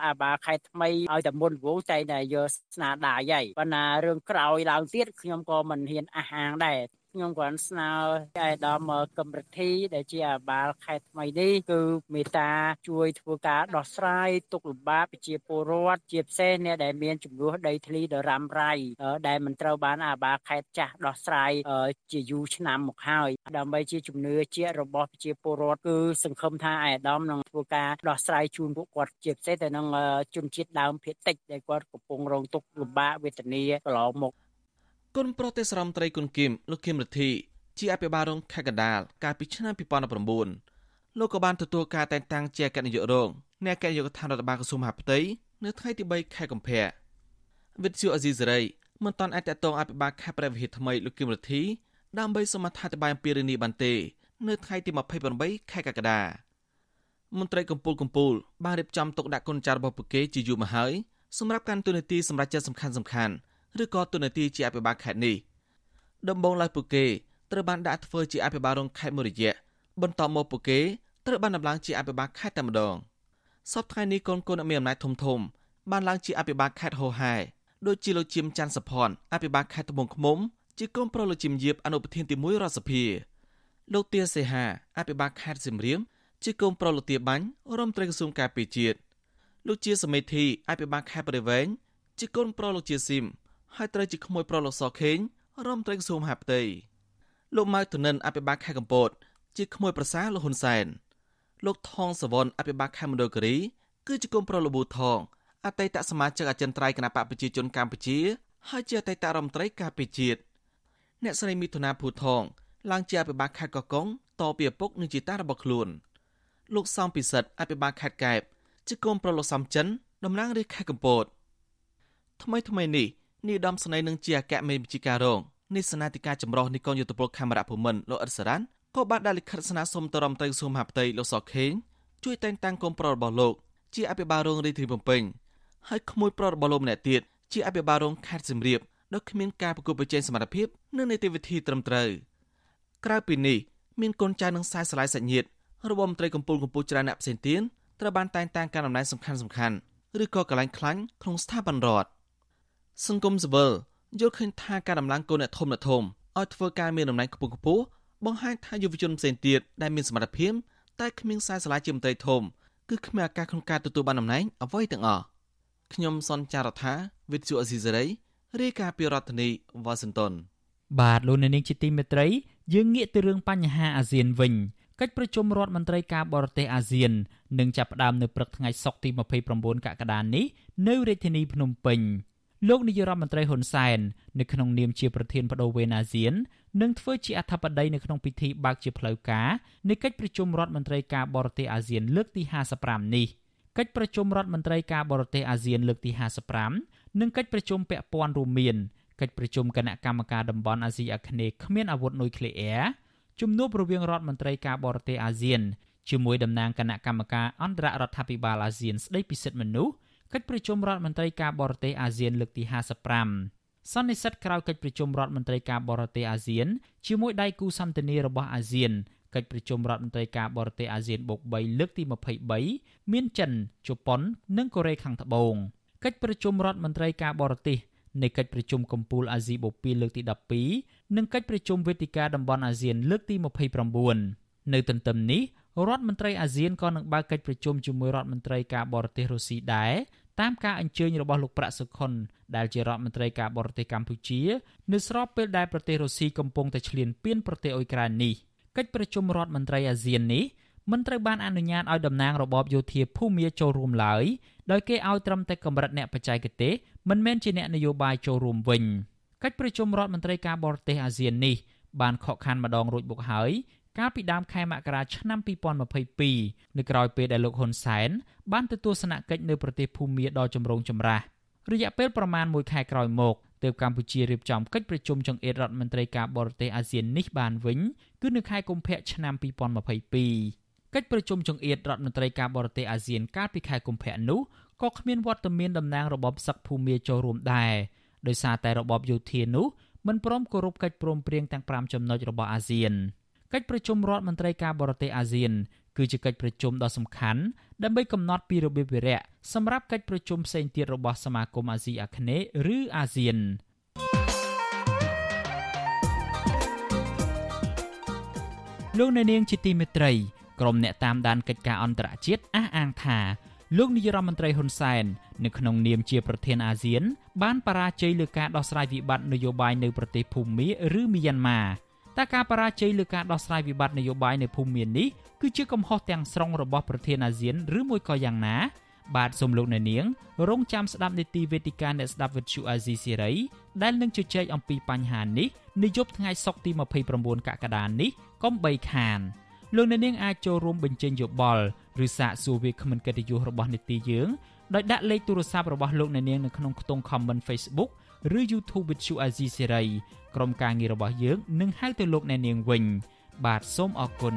អាបាខេត្តថ្មីឲ្យតែមុនវងតែតែយកស្នាដៃហើយប៉ុន្តែរឿងក្រោយឡើងទៀតខ្ញុំក៏មិនហ៊ានអះអាងដែរ ខ្ញុំគ្រាន់ស្នើឯកឧត្តមកម្រិទ្ធីដែលជាអាបាលខេត្តថ្មីនេះគឺមេត្តាជួយធ្វើការដោះស្រាយទុកលំបាកប្រជាពលរដ្ឋជាពិសេសអ្នកដែលមានចំនួនដីធ្លីដ៏រ៉ាំរ៉ៃដែលមិនត្រូវបានអាបាលខេត្តចាស់ដោះស្រាយជាយូរឆ្នាំមកហើយដើម្បីជាជំនឿជារបស់ប្រជាពលរដ្ឋគឺសង្ឃឹមថាឯកឧត្តមនឹងធ្វើការដោះស្រាយជូនពួកគាត់ជាពិសេសទៅនឹងជនជាតិដើមភាគតិចដែលគាត់កំពុងរងទុក្ខលំបាកវេទនាកន្លងមក គុណប្រទេសរដ្ឋមន្ត្រីគុណគីមលោកគឹមរិទ្ធីជាអភិបាលរងខេត្តកណ្ដាលកាលពីឆ្នាំ2019លោកក៏បានទទួលការតែងតាំងជាអគ្គនាយករងនៃអគ្គនាយកដ្ឋានរដ្ឋបាលក្រសួងមហាផ្ទៃនៅថ្ងៃទី3ខែកុម្ភៈវិទ្យុអេស៊ីសេរីមិនតាន់អាចតតងអភិបាលខេត្តព្រះវិហារថ្មីលោកគឹមរិទ្ធីដើម្បីសូមអធិប្បាយអំពីរឿងនេះបានទេនៅថ្ងៃទី28ខែកក្កដាមន្ត្រីកម្ពុជាកម្ពុជាបានរៀបចំទុកដាក់គុណចាររបស់ពួកគេជាយូរមកហើយសម្រាប់ការទូនាទីសម្រាប់ចិត្តសំខាន់សំខាន់ ឬក៏ទូនាទីជាអភិបាលខេត្តនេះដំបងឡើយពួកគេត្រូវបានដាក់ធ្វើជាអភិបាលរងខេត្តមួយរយៈបន្ទាប់មកពួកគេត្រូវបានដំឡើងជាអភិបាលខេត្តតែម្ដងសពថ្ងៃនេះកូនកូនមានអំណាចធំធំ បានឡើងជាអភិបាលខេត្តហោហែដូចជាលោកជឹមច័ន្ទសផនអភិបាលខេត្តត្បូងឃ្មុំជាកូនប្រុសលោកជឹមយៀបអនុប្រធានទី1រដ្ឋសភាលោកទាសេហាអភិបាលខេត្តសៀមរាបជាកូនប្រុសលោកទាបាញ់រដ្ឋមន្ត្រីក្រសួងការពារជាតិលោកជាសមេធីអភិបាលខេត្តព្រៃវែងជាកូនប្រុសលោកជាស៊ីម ហើយត្រូវជាក្មួយ ប្រុសលោកសខេងរដ្ឋមន្ត្រីក្រសួងមហាផ្ទៃលោកម៉ៅធនិនអភិបាលខេត្តកំពត ជាក្មួយប្រសាលោកហ៊ុនសែនលោកថងសវនអភិបាលខេត្តមណ្ឌលគិរីគឺជាគុំប្រុសលប៊ូថងអតីតសមាជិកអចិន្ត្រៃយ៍គណៈបកប្រជាជនកម្ពុជា ហើយជាអតីតរដ្ឋមន្ត្រីការពារជាតិអ្នកស្រីមិថុនាភូថងឡើងជាអភិបាលខេត្តកកុងតពីឪពុកនិងជីតារបស់ខ្លួនលោកសំពិសិដ្ឋអភិបាលខេត្តកែបជាកូនប្រុសលោកសំចិនតំណាងរាជខេត្តកំពតថ្មីថ្មីនេះ នាយឧត្តមស្នេហ៍នឹងជាអគ្គមេបញ្ជាការរងនៃសេនាធិការចម្រុះនិកងយុទ្ធពលខេមរៈភូមិន្ទលោកអ៊ិតសារ៉ាន់ក៏បានដាក់លិខិតស្នើសុំទៅរដ្ឋមន្ត្រីក្រសួងមហាផ្ទៃលោកសុកខេងជួយតែងតាំងកូនប្រុសរបស់លោកជាអភិបាលរងរាជធានីភ្នំពេញហើយក្មួយប្រុសរបស់លោកម្នាក់ទៀតជាអភិបាលរងខេត្តសៀមរាបដោយគ្មានការប្រកួតប្រជែងសមត្ថភាពនិងនីតិវិធីត្រឹមត្រូវក្រៅពីនេះមានកូនចៅនិងខ្សែស្រឡាយសាច់ញាតិរបស់មន្ត្រីកម្ពុជាកម្ពុជាច្រើនអ្នកផ្សេងទៀតត្រូវបានតែងតាំងការតំណែងសំខាន់សំខាន់ឬក៏កន្លែងខ្លាញ់ក្នុងស្ថាប័នរដ្ឋ សង្គមស៊ីវិលយល់ឃើញថាការដំឡើងកូនអ្នកធំអ្នកធំឲ្យធ្វើការមានតំណែងខ្ពង់ខ្ពស់បង្ហាញថាយុវជនផ្សេងទៀតដែលមានសមត្ថភាពតែគ្មានខ្សែស្រឡាយជាមន្ត្រីធំគឺគ្មានឱកាសក្នុងការទទួលបានតំណែងអ្វីទាំងអស់ខ្ញុំសនចាររថាវិទ្យុអេស៊ីសេរីរាយការណ៍ពីរដ្ឋធានីវ៉ាស៊ីនតោនបាទលោកអ្នកនាងជាទីមេត្រីយើងងាកទៅរឿងបញ្ហាអាស៊ានវិញកិច្ចប្រជុំរដ្ឋមន្ត្រីការបរទេសអាស៊ាននឹងចាប់ផ្ដើមនៅព្រឹកថ្ងៃសុក្រទី29កក្កដានេះនៅរាជធានីភ្នំពេញ លោកនាយរដ្ឋមន្ត្រីហ៊ុនសែននៅក្នុងនាមជាប្រធានបដូវវេនអាស៊ាននឹងធ្វើជាអធិបតីនៅក្នុងពិធីបើកជាផ្លូវការនៃកិច្ចប្រជុំរដ្ឋមន្ត្រីការបរទេសអាស៊ានលើកទី55នេះកិច្ចប្រជុំរដ្ឋមន្ត្រីការបរទេសអាស៊ានលើកទី55និងកិច្ចប្រជុំពាក់ព័ន្ធរួមមានកិច្ចប្រជុំគណៈកម្មការតំបន់អាស៊ីអាគ្នេយ៍គ្មានអាវុធនុយក្លេអ៊ែរជំនួបរវាងរដ្ឋមន្ត្រីការបរទេសអាស៊ានជាមួយតំណាងគណៈកម្មការអន្តររដ្ឋាភិបាលអាស៊ានស្ដីពីសិទ្ធិមនុស្ស កិច្ចប្រជុំរដ្ឋមន្ត្រីការបរទេសអាស៊ានលើកទី55សន្និសិទក្រៅកិច្ចប្រជុំរដ្ឋមន្ត្រីការបរទេសអាស៊ានជាមួយដៃគូសន្តិនិករបស់អាស៊ានកិច្ចប្រជុំរដ្ឋមន្ត្រីការបរទេសអាស៊ានបូក3លើកទី23មានចិនជប៉ុន និងកូរ៉េខាងត្បូងកិច្ចប្រជុំរដ្ឋមន្ត្រីការបរទេសនៃកិច្ចប្រជុំកំពូលអាស៊ីបូព៌ាលើកទី12និងកិច្ចប្រជុំវេទិកាតំបន់អាស៊ានលើកទី29នៅទន្ទឹមនេះ រដ្ឋមន្ត្រីអាស៊ានក៏នឹងបើកកិច្ចប្រជុំជាមួយរដ្ឋមន្ត្រីការបរទេសរុស្ស៊ីដែរតាមការអញ្ជើញរបស់លោកប្រាក់សុខុនដែលជារដ្ឋមន្ត្រីការបរទេសកម្ពុជានៅស្របពេលដែលប្រទេសរុស្ស៊ីកំពុងតែឈ្លានពានប្រទេសអ៊ុយក្រែននេះកិច្ចប្រជុំរដ្ឋមន្ត្រីអាស៊ាននេះមិនត្រូវបានអនុញ្ញាតឲ្យតំណាងរបបយោធាភូមាចូលរួមឡើយដោយគេឲ្យត្រឹមតែកម្រិតអ្នកបច្ចេកទេសមិនមែនជាអ្នកនយោបាយចូលរួមវិញកិច្ចប្រជុំរដ្ឋមន្ត្រីការបរទេសអាស៊ាននេះបានខកខានម្ដងរួចមកហើយ កាលពីដើមខែមករាឆ្នាំ2022នៅក្រោយពេលដែលលោកហ៊ុនសែនបានទៅទស្សនកិច្ចនៅប្រទេសភូមាដ៏ចម្រូងចម្រាសរយៈពេលប្រមាណ1ខែក្រោយមកទើបកម្ពុជារៀបចំកិច្ចប្រជុំចង្អៀតរដ្ឋមន្ត្រីការបរទេសអាស៊ាននេះបានវិញគឺនៅខែកុម្ភៈឆ្នាំ2022កិច្ចប្រជុំចង្អៀតរដ្ឋមន្ត្រីការបរទេសអាស៊ានកាលពីខែកុម្ភៈនោះក៏គ្មានវត្តមានតំណាងរបបសឹកភូមាចូលរួមដែរដោយសារតែរបបយោធានោះមិនព្រមគោរពកិច្ចព្រមព្រៀងទាំង5ចំណុចរបស់អាស៊ាន កិច្ចប្រជុំរដ្ឋមន្ត្រីការបរទេសអាស៊ាន គឺជាកិច្ចប្រជុំដ៏សំខាន់ដើម្បីកំណត់ពីរបៀបវិរៈសម្រាប់កិច្ចប្រជុំផ្សេងទៀតរបស់សមាគមអាស៊ីអាគ្នេយ៍ឬអាស៊ានលោកអ្នកនាងជាទីមេត្រីក្រុមអ្នកតាមដានកិច្ចការអន្តរជាតិអះអាងថាលោកនាយរដ្ឋមន្ត្រីហ៊ុនសែននៅក្នុងនាមជាប្រធានអាស៊ាន បានបរាជ័យលើការដោះស្រាយវិបត្តិនយោបាយនៅប្រទេសភូមាឬមីយ៉ាន់ម៉ា តែការបរាជ័យលើការដោះស្រាយវិបត្តិនយោបាយនៅភូមានេះគឺជាកំហុសទាំងស្រុងរបស់ប្រធានអាស៊ានឬមួយក៏យ៉ាងណា បាទសូមលោកអ្នកនាង រងចាំស្ដាប់នីតិវេទិកាអ្នកស្ដាប់វិទ្យុអាស៊ីសេរីដែលនឹងជជែកអំពីបញ្ហានេះនាយប់ថ្ងៃសុក្រទី29កក្កដានេះកុំបីខានលោកអ្នកនាងអាចចូលរួមបញ្ចេញយោបល់ឬសាកសួរវាគ្មិនកិត្តិយសរបស់នីតិយើងដោយដាក់លេខទូរស័ព្ទរបស់លោកអ្នកនាងនៅក្នុងខ្ទង់ comment Facebook ឬ YouTube វិទ្យុអាស៊ីសេរីក្រុមការងាររបស់យើងនឹងហៅទៅលោកអ្នកនាងវិញ បាទសូមអរគុណ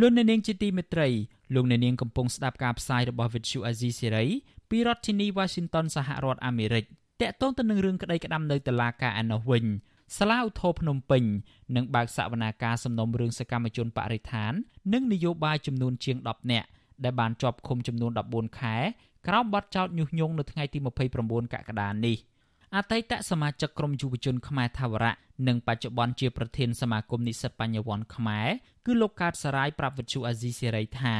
លោកអ្នកនាងជាទីមេត្រីលោកអ្នកនាងកំពុងស្ដាប់ការផ្សាយរបស់ Vuthu Azizi Serai ពីរដ្ឋធានី Washington សហរដ្ឋអាមេរិកតកតងទៅនឹងរឿងក្តីក្តាំនៅតុលាការឯណោះវិញសាលាឧទ្ធរភ្នំពេញនឹងបើកសវនាការសំណុំរឿងសកម្មជនបរិស្ថាន និងនយោបាយចំនួនជាង10នាក់ ដែលបានជាប់ឃុំចំនួន14ខែក្រោមបទចោទញុះញង់នៅថ្ងៃទី29កក្កដានេះអតីតសមាជិកក្រុមយុវជនខ្មែរថាវរៈនិងបច្ចុប្បន្នជាប្រធានសមាគមនិស្សិតបញ្ញវន្តខ្មែរគឺលោកកើតសរាយប្រាប់វិទ្យុអាស៊ីសេរីថា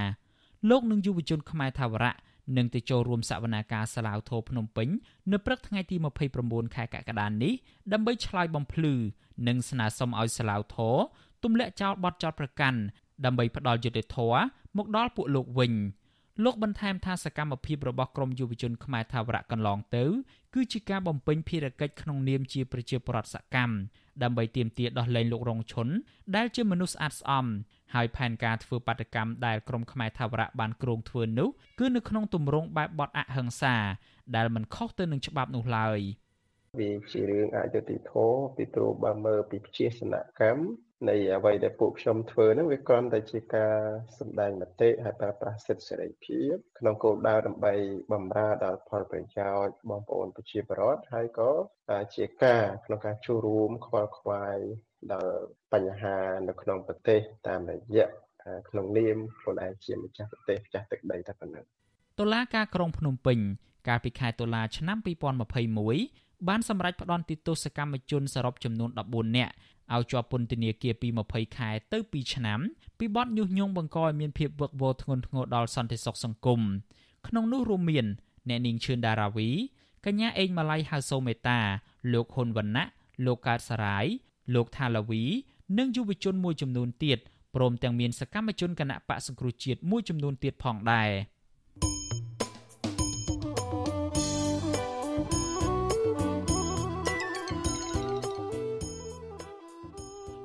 លោកនិងយុវជនខ្មែរថាវរៈនឹងទៅចូលរួមសវនាការសាឡាវធរភ្នំពេញនៅព្រឹកថ្ងៃទី29ខែកក្កដានេះដើម្បីឆ្លើយបំភ្លឺនិងស្នើសុំឲ្យសាឡាវធរទម្លាក់ចោលបទចោទប្រកាន់ ដើម្បីផ្ដាល់យុត្តិធម៌មកដល់ពួកលោកវិញលោកបន្ថែមថាសកម្មភាពរបស់ក្រមយុវជនខ្មែរថាវរៈកន្លងទៅ គឺជាការបំពេញភារកិច្ចក្នុងនាមជាប្រជាពលរដ្ឋសកម្មដើម្បីទាមទារដោះលែងលោករងឈុនដែលជាមនុស្សស្អាតស្អំហើយផែនការធ្វើបាតកម្មដែលក្រមខ្មែរថាវរៈបានគ្រោងធ្វើនោះគឺនៅក្នុងទម្រង់បែបបទអហិង្សាដែលមិនខុសទៅនឹងច្បាប់នោះឡើយ វាជារឿងអយុត្តិធម៌ពីព្រោះបើមើលពីជាសនកម្មនៃអ្វីដែលពួកខ្ញុំធ្វើហ្នឹងវាគ្រាន់តែជាការសម្ដែងមតិហើយប្រើប្រាស់សិទ្ធិសេរីភាពក្នុងគោលដៅដើម្បីបម្រើដល់ផលប្រយោជន៍បងប្អូនប្រជាពលរដ្ឋហើយក៏ជាការក្នុងការចូលរួមខ្វល់ខ្វាយដល់បញ្ហានៅក្នុងប្រទេសតាមរយៈក្នុងនាមខ្លួនឯងជាម្ចាស់ប្រទេសម្ចាស់ទឹកដីតែប៉ុណ្ណឹងតុលាការក្រុងភ្នំពេញកាលពីខែតុលាឆ្នាំ2021 បានសម្រេចផ្តន្ទាទោសកម្មជនសរុបចំនួន14នាក់ឲ្យជាប់ពន្ធនាគារពី20ខែទៅ2ឆ្នាំពីបទញុះញង់បង្កឲ្យមានភាពវឹកវរធ្ងន់ធ្ងរដល់សន្តិសុខសង្គមក្នុងនោះរួមមានអ្នកនាងឈឿនដារាវីកញ្ញាអេងម៉ាឡៃហៅសូមេតាលោកហ៊ុនវណ្ណៈលោកកើតសរាយលោកថាឡាវី និងយុវជនមួយចំនួនទៀតព្រមទាំងមានសកម្មជនគណៈបកសង្គ្រោះជាតិមួយចំនួនទៀតផងដែរ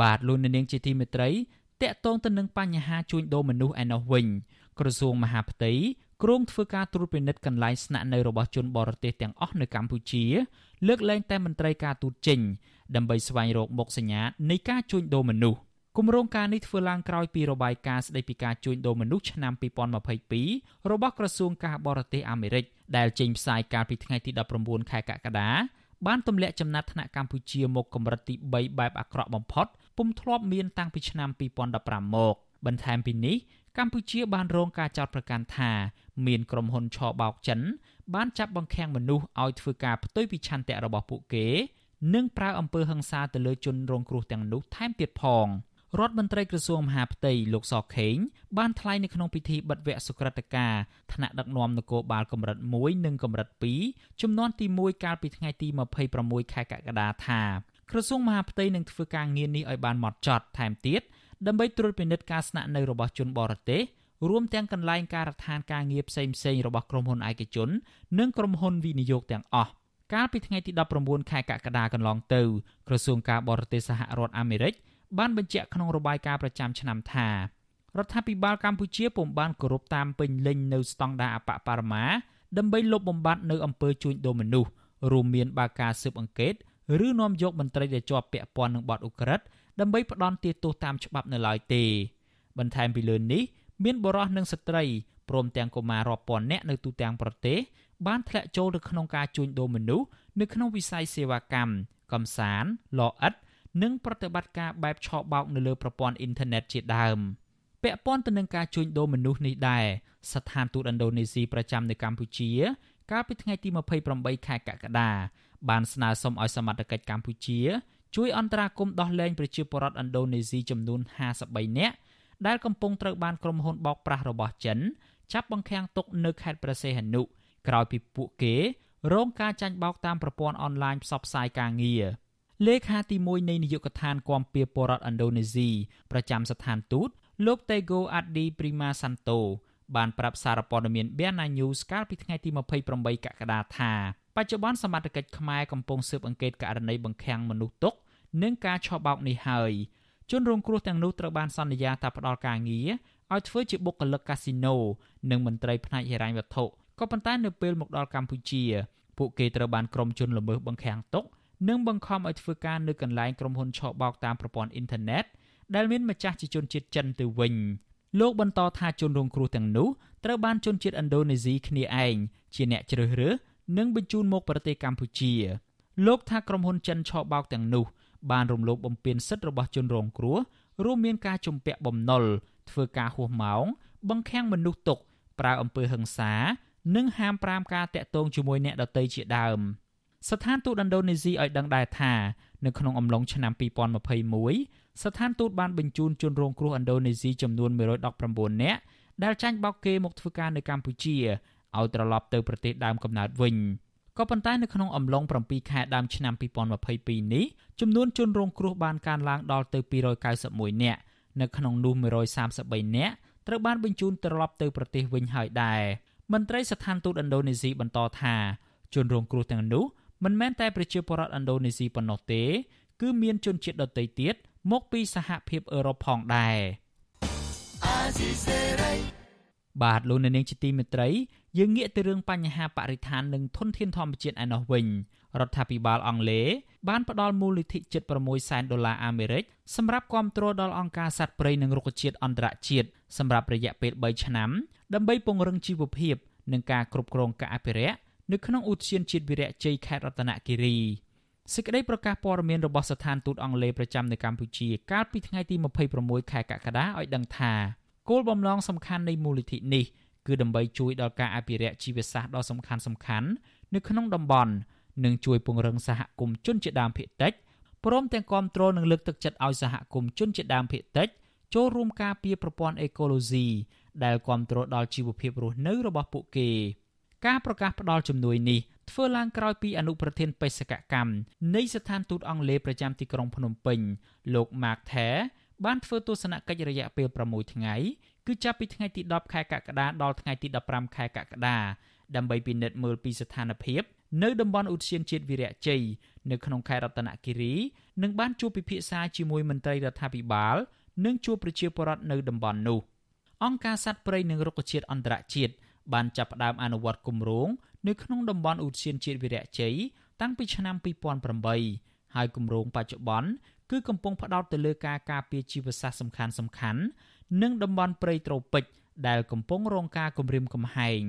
បាទលោកនាងជាទីមេត្រីតកតងទៅនឹងបញ្ហាជួញដូរមនុស្សឯណោះវិញ ក្រសួងមហាផ្ទៃគ្រោងធ្វើការត្រួតពិនិត្យកន្លែងស្នាក់នៅរបស់ជនបរទេសទាំងអស់នៅកម្ពុជា លើកលែងតែមន្ត្រីការទូតចេញដើម្បីស្វែងរកមុខសញ្ញានៃការជួញដូរមនុស្សគម្រោងការនេះធ្វើឡើងក្រោយពីរបាយការណ៍ស្តីពីការជួញដូរមនុស្សឆ្នាំ2022របស់ក្រសួងការបរទេសអាមេរិកដែលចេញផ្សាយកាលពីថ្ងៃទី19ខែកក្កដាបានទម្លាក់ចំណាត់ថ្នាក់កម្ពុជាមកកម្រិតទី3បែបអាក្រក់បំផុត ពុំធ្លាប់មានតាំងពីឆ្នាំ2015មក បន្ថែមពីនេះកម្ពុជាបានរងការចោទប្រកាន់ថាមានក្រុមហ៊ុនឆបោកចិន បានចាប់បង្ខាំងមនុស្សឲ្យធ្វើការផ្ទុយពីឆន្ទៈរបស់ពួកគេ និងប្រើអំពើហិង្សាទៅលើជនរងគ្រោះទាំងនោះថែមទៀតផងរដ្ឋមន្ត្រីក្រសួងមហាផ្ទៃលោកសខេងបានថ្លែងនៅក្នុងពិធីបិទវគ្គសុក្រិតការថ្នាក់ដឹកនាំនគរបាលកម្រិត1និងកម្រិត2ចំនួនទី1កាលពីថ្ងៃទី26ខែកក្កដាថា ក្រសួងមហាផ្ទៃនឹងធ្វើការងារនេះឲ្យបានម៉ត់ចត់ថែមទៀតដើម្បីត្រួតពិនិត្យការស្នាក់នៅរបស់ជនបរទេសរួមទាំងកន្លែងការដ្ឋានការងារផ្សេងផ្សេងរបស់ក្រុមហ៊ុនឯកជន និងក្រុមហ៊ុនវិនិយោគទាំងអស់កាលពីថ្ងៃទី19ខែកក្កដាកន្លងទៅក្រសួងការបរទេសសហរដ្ឋអាមេរិកបានបញ្ជាក់ក្នុងរបាយការណ៍ប្រចាំឆ្នាំថារដ្ឋាភិបាលកម្ពុជាពុំបានគោរពតាមពេញលេញនៅស្តង់ដារអបបរមាដើម្បីលុបបំបាត់នៅអំពើជួញដូរមនុស្សរួមមានបាការស៊ើបអង្កេត ឬនាំយកមន្ត្រីដែលជាប់ពាក់ព័ន្ធនឹងបទឧក្រិដ្ឋដើម្បីផ្ដន់ទាទោសតាមច្បាប់នៅឡើយទេ បន្ថែមពីលើនេះមានបរិសុទ្ធនិងស្ត្រីព្រមទាំងកុមាររាប់ពាន់នាក់នៅទូទាំងប្រទេសបានធ្លាក់ចូលទៅក្នុងការជួញដូរមនុស្សនៅក្នុងវិស័យសេវាកម្មកំសាន្តលអិតនិងប្រតិបត្តិការបែបឆបោកនៅលើប្រព័ន្ធអ៊ីនធឺណិតជាដើមពាក់ព័ន្ធទៅនឹងការជួញដូរមនុស្សនេះដែរស្ថានទូតឥណ្ឌូនេស៊ីប្រចាំនៅកម្ពុជា កាលពីថ្ងៃទី28ខែកក្កដាបានស្នើសុំឲ្យសមត្ថកិច្ចកម្ពុជាជួយអន្តរាគមន៍ដោះលែងប្រជាពលរដ្ឋឥណ្ឌូនេស៊ីចំនួន53នាក់ដែលកំពុងត្រូវបានក្រុមហ៊ុនបោកប្រាស់របស់ចិនចាប់បង្ខាំងទុកនៅខេត្តព្រះសីហនុក្រោយពីពួកគេរងការចាញ់បោកតាមប្រព័ន្ធអនឡាញផ្សព្វផ្សាយការងារលេខាទី1នៃនាយកដ្ឋានគាំពៀពលរដ្ឋឥណ្ឌូនេស៊ីប្រចាំស្ថានទូតលោក Tego Adi Prima Santo បានប្រាប់សារព័ត៌មាន Bena News កាលពីថ្ងៃទី28កក្កដាថាបច្ចុប្បន្នសមត្ថកិច្ចខ្មែរកំពុងស៊ើបអង្កេតករណីបង្ខាំងមនុស្សទុកនិងការឆបោកនេះហើយជនរងគ្រោះទាំងនោះត្រូវបានសន្យាថាផ្ដល់ការងារឲ្យធ្វើជាបុគ្គលិកកាស៊ីណូនិងមន្ត្រីផ្នែកហិរញ្ញវត្ថុក៏ប៉ុន្តែនៅពេលមកដល់កម្ពុជា ពួកគេត្រូវបានក្រុមជនល្មើសបង្ខាំងទុកនិងបង្ខំឲ្យធ្វើការនៅកន្លែងក្រុមហ៊ុនឆបោកតាមប្រព័ន្ធអ៊ីនធឺណិតដែលមានម្ចាស់ជាជនជាតិចិនទៅវិញ លោកបន្តថាជនរងគ្រោះទាំងនោះត្រូវបានជនជាតិឥណ្ឌូនេស៊ីគ្នាឯងជាអ្នកជ្រើសរើសនិងបញ្ជូនមកប្រទេសកម្ពុជា លោកថាក្រុមហ៊ុនចិនឆបោកទាំងនោះបានរំលោភបំពានសិទ្ធិរបស់ជនរងគ្រោះរួមមានការជំពាក់បំណុលធ្វើការហួសម៉ោង បង្ខាំងមនុស្សទុកប្រើអំពើហិង្សា និងហាមប្រាមការតាក់ទងជាមួយអ្នកដទៃជាដើមស្ថានទូតឥណ្ឌូនេស៊ីឲ្យដឹងដែរថានៅក្នុងអំឡុងឆ្នាំ2021 ស្ថានទូតបានបញ្ជូនជនរងគ្រោះឥណ្ឌូនេស៊ីចំនួន119នាក់ដែលចាញ់បោកគេមកធ្វើការនៅកម្ពុជាឲ្យត្រឡប់ទៅប្រទេសដើមកំណើតវិញក៏ប៉ុន្តែនៅក្នុងអំឡុង7ខែដើមឆ្នាំ2022នេះចំនួនជនរងគ្រោះបានកើនឡើងដល់ទៅ291នាក់នៅក្នុងនោះ133នាក់ត្រូវបានបញ្ជូនត្រឡប់ទៅប្រទេសវិញហើយដែរមន្ត្រីស្ថានទូតឥណ្ឌូនេស៊ីបន្តថាជនរងគ្រោះទាំងនោះមិនមែនតែប្រជាពលរដ្ឋឥណ្ឌូនេស៊ីប៉ុណ្ណោះទេ គឺមានជនជាតិដទៃទៀត មកពីសហភាពអឺរ៉ុបផងដែរបាទលោកអ្នកនាងជាទីមេត្រីយើងងាកទៅរឿងបញ្ហាបរិស្ថាននិងធនធានធម្មជាតិឯណោះវិញរដ្ឋាភិបាលអង់គ្លេសបានផ្ដល់មូលនិធិជិត6សែនដុល្លារអាមេរិកសម្រាប់គាំទ្រដល់អង្គការសត្វព្រៃនិងរុក្ខជាតិអន្តរជាតិសម្រាប់រយៈពេល3ឆ្នាំដើម្បីពង្រឹងជីវភាពនិងការគ្រប់គ្រងការអភិរក្សនៅក្នុងឧទ្យានជាតិវីរៈជ័យខេត្តរតនគិរី សេចក្តីប្រកាសព័ត៌មានរបស់ស្ថានទូតអង់គ្លេសប្រចាំនៅកម្ពុជាកាលពីថ្ងៃទី26ខែកក្កដាឲ្យដឹងថាគោលបំណងសំខាន់នៃមូលនិធិនេះគឺដើម្បីជួយដល់ការអភិរក្សជីវសាស្ត្រដ៏សំខាន់សំខាន់នៅក្នុងតំបន់និងជួយពង្រឹងសហគមន៍ជនជាតិដើមភាគតិចព្រមទាំងគ្រប់គ្រងនិងលើកទឹកចិត្តឲ្យសហគមន៍ជនជាតិដើមភាគតិចចូលរួមការពារប្រព័ន្ធអេកូឡូស៊ីដែលគ្រប់គ្រងដល់ជីវភាពរស់នៅរបស់ពួកគេ ការប្រកាសផ្ដល់ជំនួយនេះធ្វើឡើងក្រោយពីអនុប្រធានបេសកកម្មនៃស្ថានទូតអង់គ្លេសប្រចាំទីក្រុងភ្នំពេញលោក Mark Thayer បានធ្វើទស្សនកិច្ចរយៈពេល6ថ្ងៃគឺចាប់ពីថ្ងៃទី10ខែកក្កដាដល់ថ្ងៃទី15ខែកក្កដាដើម្បីពិនិត្យមើលពីស្ថានភាពនៅតំបន់ឧទ្យានជាតិវីរៈជ័យនៅក្នុងខេត្តរតនគិរីនិងបានជួបពិភាក្សាជាមួយមន្ត្រីរដ្ឋាភិបាលនិងជួបប្រជាពលរដ្ឋនៅតំបន់នោះអង្គការសត្វព្រៃនិងរុក្ខជាតិអន្តរជាតិ បានចាប់ផ្ដើមអនុវត្តគម្រោងនៅក្នុងតំបន់ឧទ្យានជាតិវីរៈជ័យតាំងពីឆ្នាំ2008ហើយគម្រោងបច្ចុប្បន្នគឺកំពុងផ្ដោតទៅលើការការពារជីវសាស្ត្រសំខាន់សំខាន់និងតំបន់ព្រៃត្រូពិច ដែលកំពុងរងការគំរាមកំហែង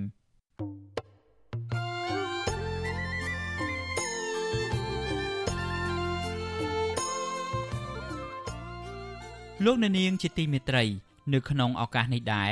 លោកអ្នកនាងជាទីមេត្រី នៅក្នុងឱកាសនេះដែរ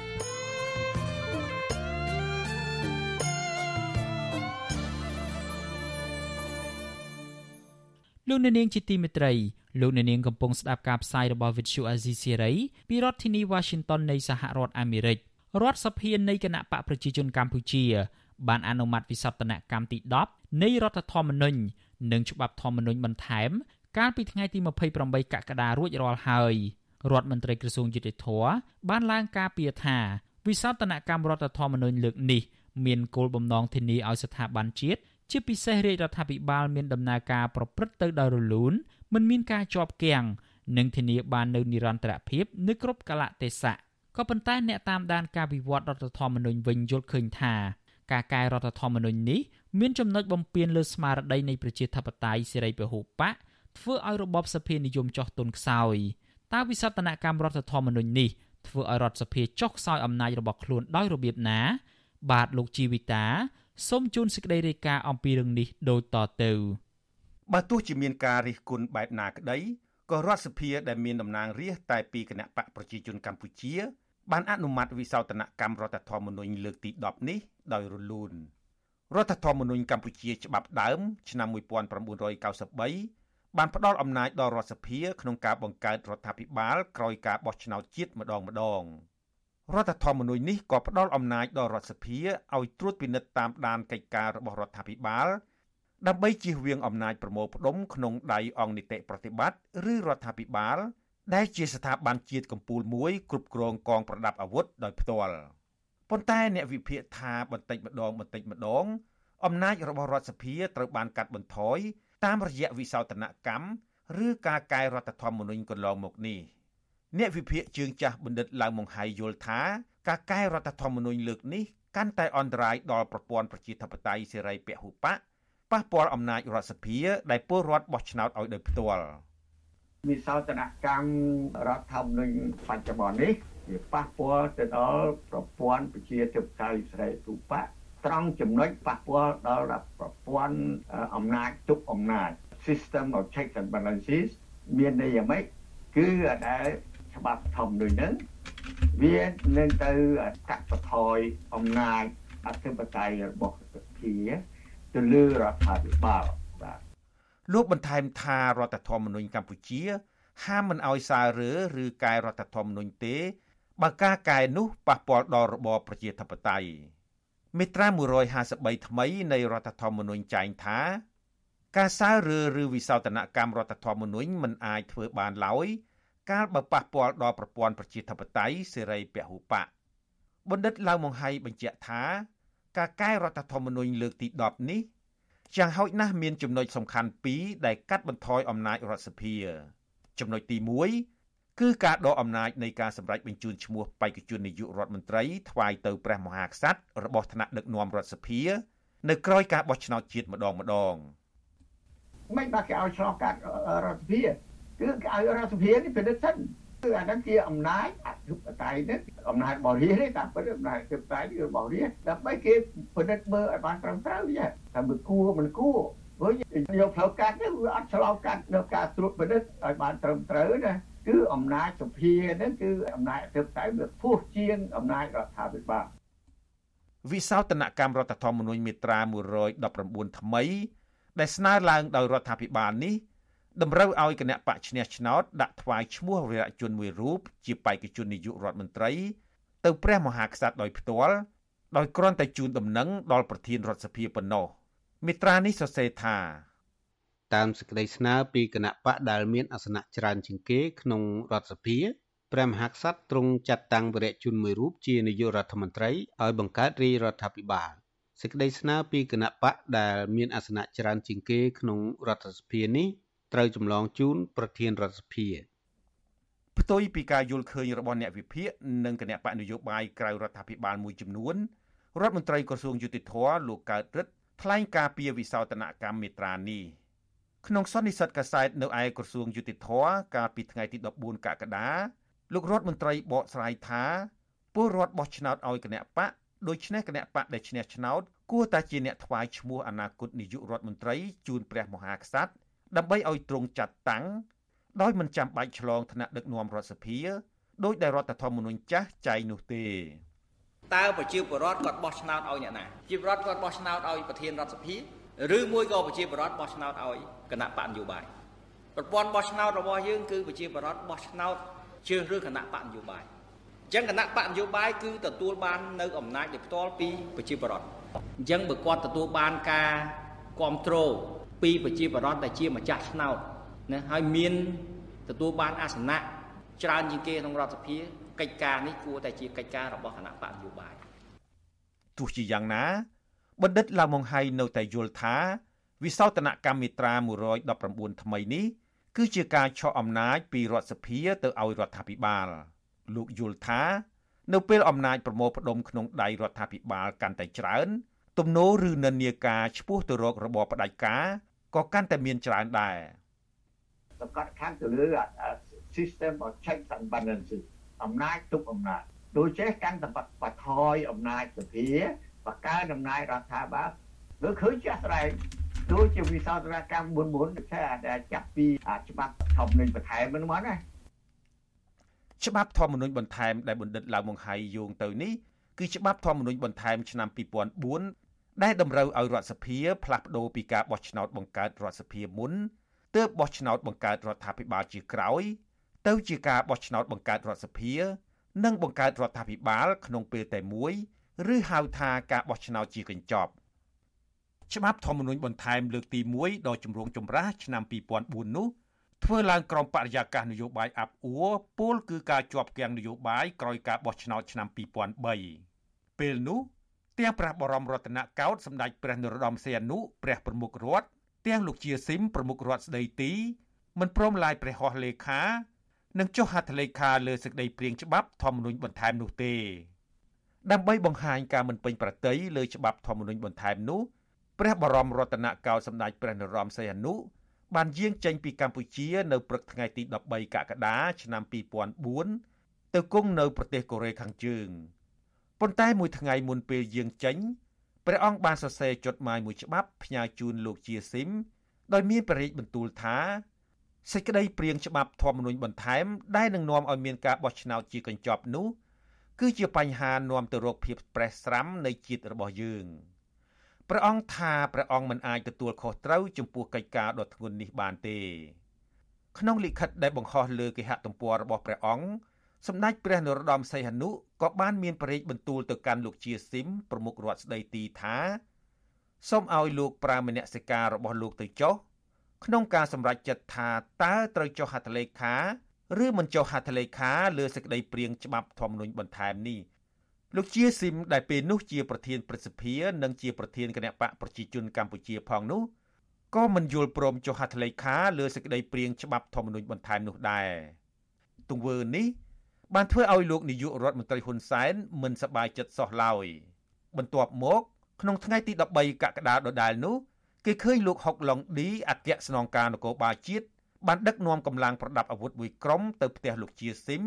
លោកអ្នកនាងជាទីមេត្រីលោកអ្នកនាងកំពុងស្ដាប់ការផ្សាយរបស់ Vuthu Azizi Serai ពីរដ្ឋធានី Washington នៃសហរដ្ឋអាមេរិករដ្ឋសភានៃគណៈបកប្រជាជនកម្ពុជា បានអនុម័តវិសោធនកម្មទី10នៃរដ្ឋធម្មនុញ្ញនិងច្បាប់ធម្មនុញ្ញបន្ថែម កាលពីថ្ងៃទី28កក្កដារួចរាល់ហើយរដ្ឋមន្ត្រីក្រសួងយុតិធធបានឡើងការពីថាវិសោធនកម្មរដ្ឋធម្មនុញ្ញលើកនេះមានគោលបំណងធានាឲ្យស្ថាប័នជាតិ ជាពិសេសរាជរដ្ឋាភិបាលមានដំណើរការប្រព្រឹត្តទៅដោយរលូនមិនមានការជាប់គាំងនិងធានាបាននូវនិរន្តរភាពនៅគ្រប់កលៈទេសៈក៏ប៉ុន្តែអ្នកតាមដានការវិវត្តរដ្ឋធម្មនុញ្ញវិញយល់ឃើញថាការកែរដ្ឋធម្មនុញ្ញនេះមានចំណុចបំពានលើស្មារតីនៃប្រជាធិបតេយ្យសេរីពហុបកធ្វើឲ្យរបបសភានិយមចោះទុនខ្សោយតើវិសោធនកម្មរដ្ឋធម្មនុញ្ញនេះធ្វើឲ្យរដ្ឋសភាចុះខ្សោយអំណាចរបស់ខ្លួនដោយរបៀបណា បាទលោកជីវិតា សូមជូនសេចក្តីរាយការណ៍អំពីរឿងនេះដូចតទៅបើទោះជាមានការរិះគន់បែបណាក្តីក៏រដ្ឋសភាដែលមានតំណាងរាស្ត្រតែពីគណៈបកប្រជាជនកម្ពុជាបានអនុម័តវិសោធនកម្មរដ្ឋធម្មនុញ្ញលើកទី10នេះដោយរលូនរដ្ឋធម្មនុញ្ញកម្ពុជាច្បាប់ដើម ឆ្នាំ1993បានផ្ដល់អំណាចដល់រដ្ឋសភាក្នុងការបង្កើតរដ្ឋាភិបាលក្រោយការបោះឆ្នោតជាតិម្ដងម្ដង រដ្ឋធម្មនុញ្ញនេះក៏ផ្ដល់អំណាចដល់រដ្ឋសភាឲ្យត្រួតពិនិត្យតាមដានកិច្ចការរបស់រដ្ឋាភិបាលដើម្បីជៀសវាងអំណាចប្រមូលផ្ដុំក្នុងដៃអង្គនីតិប្រតិបត្តិឬរដ្ឋាភិបាលដែលជាស្ថាប័នជាតិកម្ពុជាមួយគ្រប់គ្រងកងប្រដាប់អាវុធដោយផ្ទាល់ប៉ុន្តែអ្នកវិភាគថាបន្តិចម្ដងបន្តិចម្ដងអំណាចរបស់រដ្ឋសភាត្រូវបានកាត់បន្ថយតាមរយៈវិសោធនកម្មឬការកែរដ្ឋធម្មនុញ្ញកន្លងមកនេះ អ្នកវិភាគជើងចាស់បណ្ឌិតឡៅម៉ុងហៃយល់ថាការកែរដ្ឋធម្មនុញ្ញលើកនេះកាន់តែអន្តរាយដល់ប្រព័ន្ធប្រជាធិបតេយ្យសេរីពហុបកប៉ះពាល់អំណាចរដ្ឋសភាដែលពលរដ្ឋបោះឆ្នោតឲ្យដោយផ្ទាល់វិសោធនកម្មរដ្ឋធម្មនុញ្ញបច្ចុប្បន្ននេះវាប៉ះពាល់ទៅដល់ប្រព័ន្ធប្រជាធិបតេយ្យសេរីពហុបកត្រង់ចំណុចប៉ះពាល់ដល់ប្រព័ន្ធអំណាចទុកអំណាច system of checks and balances មានន័យយ៉ាងម៉េចគឺដែល ច្បាប់ធម្មនុញ្ញហ្នឹងវានឹងទៅកាត់បន្ថយអំណាចអធិបតេយ្យរបស់សភាទៅលើរដ្ឋាភិបាលបាទលោកបន្ថែមថារដ្ឋធម្មនុញ្ញកម្ពុជា ហាមមិនអោយសាររើឬកែរដ្ឋធម្មនុញ្ញទេបើការកែនោះប៉ះពាល់ដល់របបប្រជាធិបតេយ្យមាត្រា153ថ្មីនៃរដ្ឋធម្មនុញ្ញចែងថាការសាររើឬវិសោធនកម្មរដ្ឋធម្មនុញ្ញមិនអាចធ្វើបានឡើយ កាលបើប៉ះពាល់ដល់ប្រព័ន្ធប្រជាធិបតេយ្យសេរីពហុបកបណ្ឌិតឡៅម៉ុងហៃបញ្ជាក់ថាការកែរដ្ឋធម្មនុញ្ញលើកទី10នេះយ៉ាងហោចណាស់មានចំណុចសំខាន់ពីរដែលកាត់បន្ថយអំណាចរដ្ឋសភា ចំណុចទី1គឺការដកអំណាចនៃការសម្រេចបញ្ជូនឈ្មោះបេក្ខជននាយករដ្ឋមន្ត្រីថ្វាយទៅព្រះមហាក្សត្ររបស់ថ្នាក់ដឹកនាំរដ្ឋសភា នៅក្រោយការបោះឆ្នោតជាតិម្ដងម្ដងមិនបាក់គេឲ្យឆ្លងកាត់រដ្ឋសភា គឺគេឲ្យរដ្ឋសភានេះពិនិត្យសិនគឺអាហ្នឹងជាអំណាចអធិបតេយ្យនេះអំណាចបរិយាទេតាមពិតអំណាចអធិបតេយ្យនេះរបស់រាជដើម្បីគេពិនិត្យមើលឲ្យបានត្រឹមត្រូវយ៉ាថាមិនគួរមិនគួរព្រោះយកផ្លូវកាត់នេះវាអត់ឆ្លងកាត់នៅការត្រួតពិនិត្យឲ្យបានត្រឹមត្រូវណាគឺអំណាចសភាហ្នឹងគឺអំណាចអធិបតេយ្យវាខ្ពស់ជាងអំណាចរដ្ឋាភិបាលវិសោធនកម្មរដ្ឋធម្មនុញ្ញមាត្រា119ថ្មី ដែលស្នើឡើងដោយរដ្ឋាភិបាលនេះ តម្រូវឲ្យគណៈបកឈ្នះឆ្នោតដាក់ថ្វាយឈ្មោះវីរៈជនមួយរូបជាបេក្ខជននាយករដ្ឋមន្ត្រី ទៅព្រះមហាក្សត្រដោយផ្ទាល់ដោយគ្រាន់តែជូនដំណឹងដល់ប្រធានរដ្ឋសភាប៉ុណ្ណោះមេត្រានេះសរសេរថាតាមសេចក្តីស្នើពីគណៈបកដែលមានអាសនៈច្រើនជាងគេក្នុងរដ្ឋសភាព្រះមហាក្សត្រទ្រង់ចាត់តាំងវរៈជនមួយរូបជានាយករដ្ឋមន្ត្រីឲ្យបង្កើតរាជរដ្ឋាភិបាលសេចក្តីស្នើពីគណៈបកដែលមានអាសនៈច្រើនជាងគេក្នុងរដ្ឋសភានេះ ត្រូវចម្លងជូនប្រធានរដ្ឋសភាផ្ទុយពីការយល់ឃើញរបស់អ្នកវិភាគនិងគណៈបកនយោបាយក្រៅរដ្ឋាភិបាលមួយចំនួនរដ្ឋមន្ត្រីក្រសួងយុតិធធលោកកើតរិទ្ធថ្លែងការពីវិសោធនកម្មមេត្រានេះក្នុងសន្និសីទកាសែតនៅឯក្រសួងយុតិធធកាលពីថ្ងៃទី14កក្កដាលោករដ្ឋមន្ត្រីបកស្រាយថាពលរដ្ឋបោះឆ្នោតឲ្យគណៈបកដូច្នេះគណៈបកដែលឈ្នះឆ្នោតគួរតែជាអ្នកថ្វាយឈ្មោះអនាគតនាយករដ្ឋមន្ត្រីជូនព្រះមហាក្សត្រ ដើម្បីឲ្យទ្រង់ចាត់តាំងដោយមិនចាំបាច់ឆ្លងថ្នាក់ដឹកនាំរដ្ឋសភាដោយដែលរដ្ឋធម្មនុញ្ញចាស់ចែងនោះទេតើប្រជាពលរដ្ឋគាត់បោះឆ្នោតឲ្យអ្នកណាប្រជាពលរដ្ឋគាត់បោះឆ្នោតឲ្យប្រធានរដ្ឋសភាឬមួយក៏ប្រជាពលរដ្ឋបោះឆ្នោតឲ្យគណៈបកនយោបាយប្រព័ន្ធបោះឆ្នោតរបស់យើងគឺប្រជាពលរដ្ឋបោះឆ្នោតជ្រើសរើសគណៈបកនយោបាយអញ្ចឹងគណៈបកនយោបាយគឺទទួលបាននៅអំណាចដោយផ្ទាល់ពីប្រជាពលរដ្ឋអញ្ចឹងបើគាត់ទទួលបានការគ្រប់គ្រង ពីប្រជាពលរដ្ឋដែលជាម្ចាស់ឆ្នោតណាហើយមានទទួលបានអាសនៈច្រើនជាងគេក្នុងរដ្ឋសភាកិច្ចការនេះគួរតែជាកិច្ចការរបស់គណៈបកនយោបាយទោះជាយ៉ាងណាបណ្ឌិតឡាវម៉ុងហៃនៅតែយល់ថា វិសោធនកម្មមេត្រា119ថ្មីនេះគឺជាការឆក់អំណាចពីរដ្ឋសភាទៅឲ្យរដ្ឋាភិបាលលោកយល់ថានៅពេលអំណាចប្រមូលផ្ដុំក្នុងដៃរដ្ឋាភិបាលកាន់តែច្រើន ទំនោរឬនិន្នាការឆ្ពោះទៅរករបបផ្ដាច់ការ ក៏កាន់តែមានច្រើនដែរសង្កត់ខាងទៅលើ system of checks and balances អំណាចទុកអំណាចដូចចេះកាន់តែបថយអំណាចសភាបកកើអំណាចរដ្ឋាភិបាលលើឃើញចាស់ស្រែកដូចជាវិសោធនកម្ម44ដូចថាដែលចាប់ពីច្បាប់ធម្មនុញ្ញបន្ថែមហ្នឹងមកណាច្បាប់ធម្មនុញ្ញបន្ថែមដែលបណ្ឌិតឡាវម៉ុងហៃយោងទៅនេះគឺច្បាប់ធម្មនុញ្ញបន្ថែមឆ្នាំ2004 ដែលតម្រូវឲ្យរដ្ឋសភាផ្លាស់ប្តូរពីការបោះឆ្នោតបង្កើតរដ្ឋសភាមុនទើបបោះឆ្នោតបង្កើតរដ្ឋាភិបាលជាក្រោយ ទៅជាការបោះឆ្នោតបង្កើតរដ្ឋសភា និងបង្កើតរដ្ឋាភិបាលក្នុងពេលតែមួយឬហៅថាការបោះឆ្នោតជាកញ្ចប់ច្បាប់ធម្មនុញ្ញបន្ថែមលើកទី1ដ៏ជំរងចម្រាស់ឆ្នាំ2004នោះធ្វើឡើងក្រោមបរិយាកាសនយោបាយអាប់អួរពលគឺការជាប់គាំងនយោបាយក្រោយការបោះឆ្នោតឆ្នាំ2003ពេលនោះ ទាំងព្រះបរមរតនកោដ្ឋសម្ដេចព្រះនរោត្តមសីហនុព្រះប្រមុខរដ្ឋទាំងលោកជាស៊ីមប្រមុខរដ្ឋស្ដីទីមិនព្រមឡាយព្រះហស្ថលេខានិងចុះហត្ថលេខាលើសេចក្តីព្រាងច្បាប់ធម្មនុញ្ញបន្ថែមនោះទេដើម្បីបង្ហាញការមិនពេញប្រតិយលើច្បាប់ធម្មនុញ្ញបន្ថែមនោះព្រះបរមរតនកោដ្ឋសម្ដេចព្រះនរោត្តមសីហនុបានយាងចេញពីកម្ពុជានៅព្រឹកថ្ងៃទី13កក្កដាឆ្នាំ2004ទៅគង់នៅប្រទេសកូរ៉េខាងជើង ប៉ុន្តែមួយថ្ងៃមុនពេលយាងចេញព្រះអង្គបានសរសេរចុតម៉ាយមួយច្បាប់ផ្ញើជូនលោកជាស៊ីមដោយមានប្រេកបន្ទូលថាសេចក្តីព្រៀងច្បាប់ធម្មនុញ្ញបន្ថែមដែលនឹងនាំឲ្យមានការបោះឆ្នោតជាកញ្ចប់នោះគឺជាបញ្ហានាំទៅរកភាពប្រេះស្រាំនៃជាតិរបស់យើងព្រះអង្គថាព្រះអង្គមិនអាចទទួលខុសត្រូវចំពោះកិច្ចការដ៏ធ្ងន់នេះបានទេក្នុងលិខិតដែលបង្ហោះលើគេហទំព័ររបស់ព្រះអង្គ សម្ដេចព្រះនរោត្តមសីហនុក៏បានមានប្រេកបន្ទូលទៅកាន់លោកជាស៊ីមប្រមុខរដ្ឋស្ដីទីថាសូមឲ្យលោកប្រើមនសិការរបស់លោកទៅចុះក្នុងការសម្រេចចិត្តថាតើត្រូវចុះហត្ថលេខាឬមិនចុះហត្ថលេខាលើសេចក្តីព្រាងច្បាប់ធម្មនុញ្ញបន្ថែមនេះលោកជាស៊ីមដែលពេលនោះជាប្រធានព្រឹទ្ធសភានិងជាប្រធានគណៈបកប្រជាជនកម្ពុជាផងនោះក៏មិនយល់ព្រមចុះហត្ថលេខាលើសេចក្តីព្រាងច្បាប់ធម្មនុញ្ញបន្ថែមនោះដែរទង្វើនេះ បានធ្វើឲ្យលោកនាយករដ្ឋមន្ត្រីហ៊ុនសែនមិនសប្បាយចិត្តសោះឡើយបន្ទាប់មក ក្នុងថ្ងៃទី13កក្កដាដដែលនោះគេឃើញលោកហុកឡុងឌីអគ្គស្នងការនគរបាលជាតិបានដឹកនាំកម្លាំងប្រដាប់អាវុធមួយក្រុមទៅផ្ទះលោកជាស៊ីម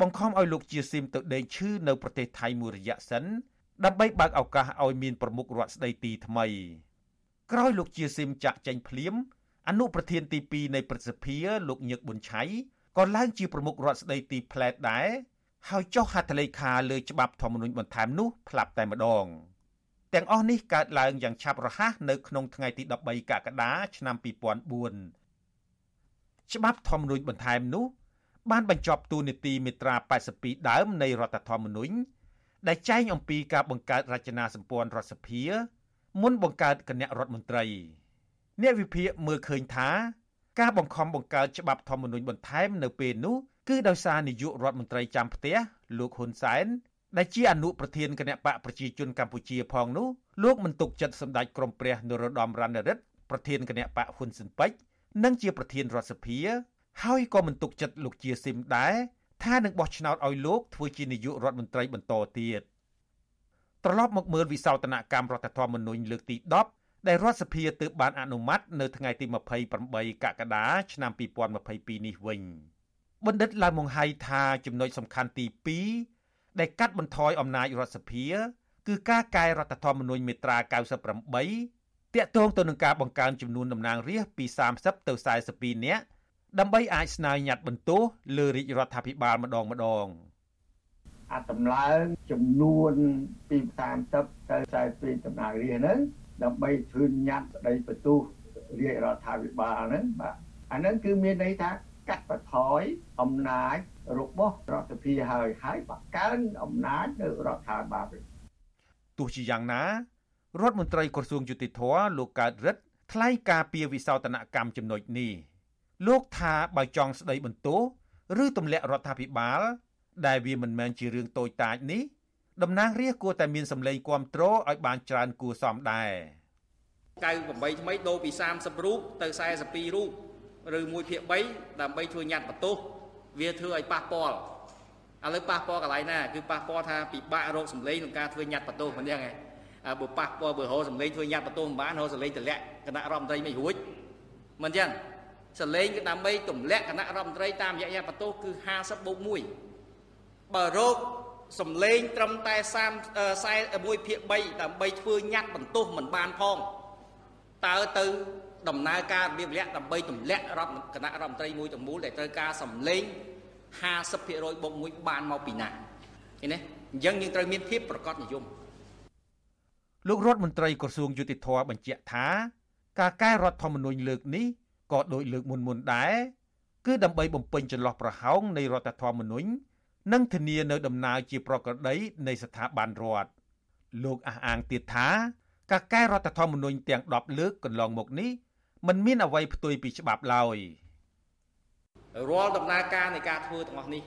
បង្ខំឲ្យលោកជាស៊ីមទៅដេកឈឺនៅប្រទេសថៃមួយរយៈសិនដើម្បីបើកឱកាសឲ្យមានប្រមុខរដ្ឋស្ដីទីថ្មី ក្រោយលោកជាស៊ីមចាក់ចេញភ្លាមអនុប្រធានទី2នៃប្រសិទ្ធិលោកញឹកប៊ុនឆៃ ក៏ឡើងជាប្រមុខរដ្ឋស្ដីទីផ្លែតដែរហើយចុះហត្ថលេខាលើច្បាប់ធម្មនុញ្ញបន្ថែមនោះផ្លាប់តែម្ដង។ទាំងអស់នេះកើតឡើងយ៉ាងឆាប់រហ័សនៅក្នុងថ្ងៃទី13កក្កដាឆ្នាំ2004ច្បាប់ធម្មនុញ្ញបន្ថែមនោះ បានបញ្ចប់ទូនីតិមេត្រា82ដើមនៃរដ្ឋធម្មនុញ្ញដែលចែងអំពីការបង្កើតរចនាសម្ព័ន្ធរដ្ឋសភា មុនបង្កើតគណៈរដ្ឋមន្ត្រីអ្នកវិភាគមើលឃើញថា ការបង្ខំបង្កើតច្បាប់ធម្មនុញ្ញបន្ថែមនៅពេលនោះគឺដោយសារនាយករដ្ឋមន្ត្រីចាំផ្ទះលោកហ៊ុនសែនដែលជាអនុប្រធានគណៈបកប្រជាជនកម្ពុជាផងនោះលោកមិនទុកចិត្តសម្ដេចក្រមព្រះនរោត្តមរណរដ្ឋប្រធានគណៈបកហ៊ុនស៊ិនពេជ្រនិងជាប្រធានរដ្ឋសភាហើយក៏មិនទុកចិត្តលោកជាស៊ីមដែរថានឹងបោះឆ្នោតឲ្យលោកធ្វើជានាយករដ្ឋមន្ត្រីបន្តទៀតត្រឡប់មកមើលវិសោធនកម្មរដ្ឋធម្មនុញ្ញលើកទី10 ដែលរដ្ឋសភាទើបបានអនុម័តនៅថ្ងៃទី28កក្កដាឆ្នាំ2022នេះវិញបណ្ឌិតឡាវម៉ុងហៃថាចំណុចសំខាន់ទី2ដែលកាត់បន្ថយអំណាចរដ្ឋសភា គឺការកែរដ្ឋធម្មនុញ្ញមាត្រា98តាក់ទងទៅនឹងការបង្កើនចំនួនតំណាងរាស្ត្រពី30ទៅ42នាក់ដើម្បីអាចស្នើញត្តិបន្ទោសលើរាជរដ្ឋាភិបាលម្ដងម្ដងអាតម្លើងចំនួនពី30ទៅ42តំណាងរាស្ត្រហ្នឹង ដើម្បីធ្វើញត្តិស្ដីបន្ទោសរាជរដ្ឋាភិបាលហ្នឹងបាទអាហ្នឹងគឺមានន័យថាកាត់បន្ថយអំណាចរបស់រដ្ឋាភិបាលហើយហើយបង្កើនអំណាចនៅរដ្ឋាភិបាលទោះជាយ៉ាងណារដ្ឋមន្ត្រីក្រសួងយុតិធធលោកកើតរិទ្ធថ្លែងការពីវិសោធនកម្មចំណុចនេះលោកថាបើចង់ស្ដីបន្ទោសឬទម្លាក់រដ្ឋាភិបាល ដែលវាមិនមែនជារឿងតូចតាចនេះ តំណាងរាស្ត្រគួរតែមានសម្លេងគ្រប់គ្រងឲ្យបានច្រើនគួរសមដែរ98ថ្មីដូរពី30រូបទៅ42រូបឬ1ភាគ3ដើម្បីធ្វើញត្តិបន្ទោសវាធ្វើឲ្យប៉ះពាល់ឥឡូវប៉ះពាល់កន្លែងណាគឺប៉ះពាល់ថាពិបាករកសម្លេងក្នុងការធ្វើញត្តិបន្ទោសមិនយ៉ាងហ៎បើប៉ះពាល់បើរកសម្លេងធ្វើញត្តិបន្ទោសមិនបានរកសម្លេងតម្លាក់គណៈរដ្ឋមន្ត្រីមិនរួចមិនចឹងសម្លេងគឺដើម្បីទម្លាក់គណៈរដ្ឋមន្ត្រីតាមរយៈញត្តិបន្ទោសគឺ50បូក1បើរក សម្លេងត្រឹមតែ30 41ភាគ3ដើម្បីធ្វើញត្តិបន្ទោសមិនបានផងតើទៅដំណើរការរបៀបលក្ខដើម្បីទម្លាក់រដ្ឋគណៈរដ្ឋមន្ត្រីមួយទាំងមូលដែលត្រូវការសម្លេង50%បូក1បានមកពីណាឃើញទេអញ្ចឹងយើងត្រូវមានភាពប្រកបនិយមលោក រដ្ឋមន្ត្រីក្រសួងយុតិធម៌បញ្ជាក់ថា ការកែរដ្ឋធម្មនុញ្ញលើកនេះក៏ដោយលើកមុនមុនដែរគឺដើម្បីបំពេញចន្លោះប្រហោងនៃរដ្ឋធម្មនុញ្ញ និងធានានៅដំណើរជាប្រក្រតីនៃស្ថាប័នរដ្ឋលោកអះអាងទៀតថាការកែរដ្ឋធម្មនុញ្ញទាំង10លើកកន្លងមកនេះมันមានអ្វីផ្ទុយពីច្បាប់ឡើយរាល់ដំណើរការនៃការធ្វើទាំងអស់នេះ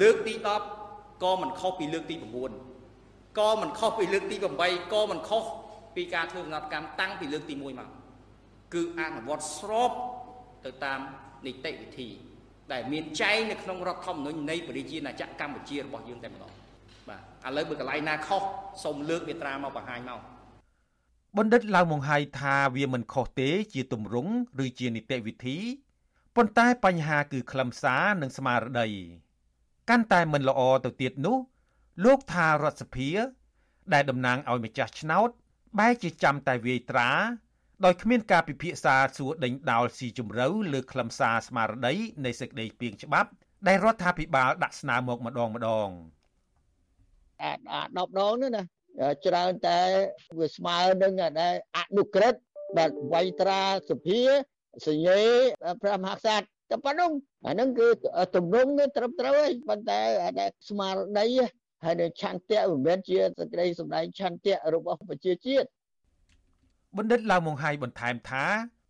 លើកទី10ក៏មិនខុសពីលើកទី9ក៏មិនខុសពីលើកទី8ក៏មិនខុសពីការធ្វើដំណើរកម្មតាំងពីលើកទី1មកគឺអនុវត្តស្របទៅតាមនីតិវិធី ដែលមានចែងនៅក្នុងរដ្ឋធម្មនុញ្ញនៃប្រជាណាចក្រកម្ពុជារបស់យើងតែម្ដងបាទឥឡូវបើកន្លែងណាខុសសូមលើកមេត្រាមកបង្ហាញមកបណ្ឌិតឡាវម៉ុងហៃថាវាមិនខុសទេ ជាទម្រង់ឬជានីតិវិធីប៉ុន្តែបញ្ហាគឺខ្លឹមសារនិងស្មារតីកាន់តែមិនល្អទៅទៀតនោះ លោកថារដ្ឋសភា ដែលតំណាងឲ្យម្ចាស់ឆ្នោតបែរជាចាំតែវាយត្រា ដោយគ្មានការពិភាក្សាសួរដេញដោលស៊ីជម្រៅលើខ្លឹមសារស្មារតីនៃសេចក្តីពីងច្បាប់ដែលរដ្ឋាភិបាលដាក់ស្នើមកម្ដងម្ដងអា10ដងនោះណាច្រើនតែវាស្មើនឹងដែលអនុក្រឹតបាទវៃត្រាសភាសញ្ញេព្រះមហាក្សត្រតែប៉ុណ្្នឹងអាហ្នឹងគឺទំនងត្រឹមត្រូវហើយប៉ុន្តែដែលស្មារតីហើយនឹងឆន្ទៈមិនមែនជាសេចក្តីសម្ដែងឆន្ទៈរបស់ប្រជាជាតិ បណ្ឌិតឡាវម៉ុងហៃបន្ថែមថា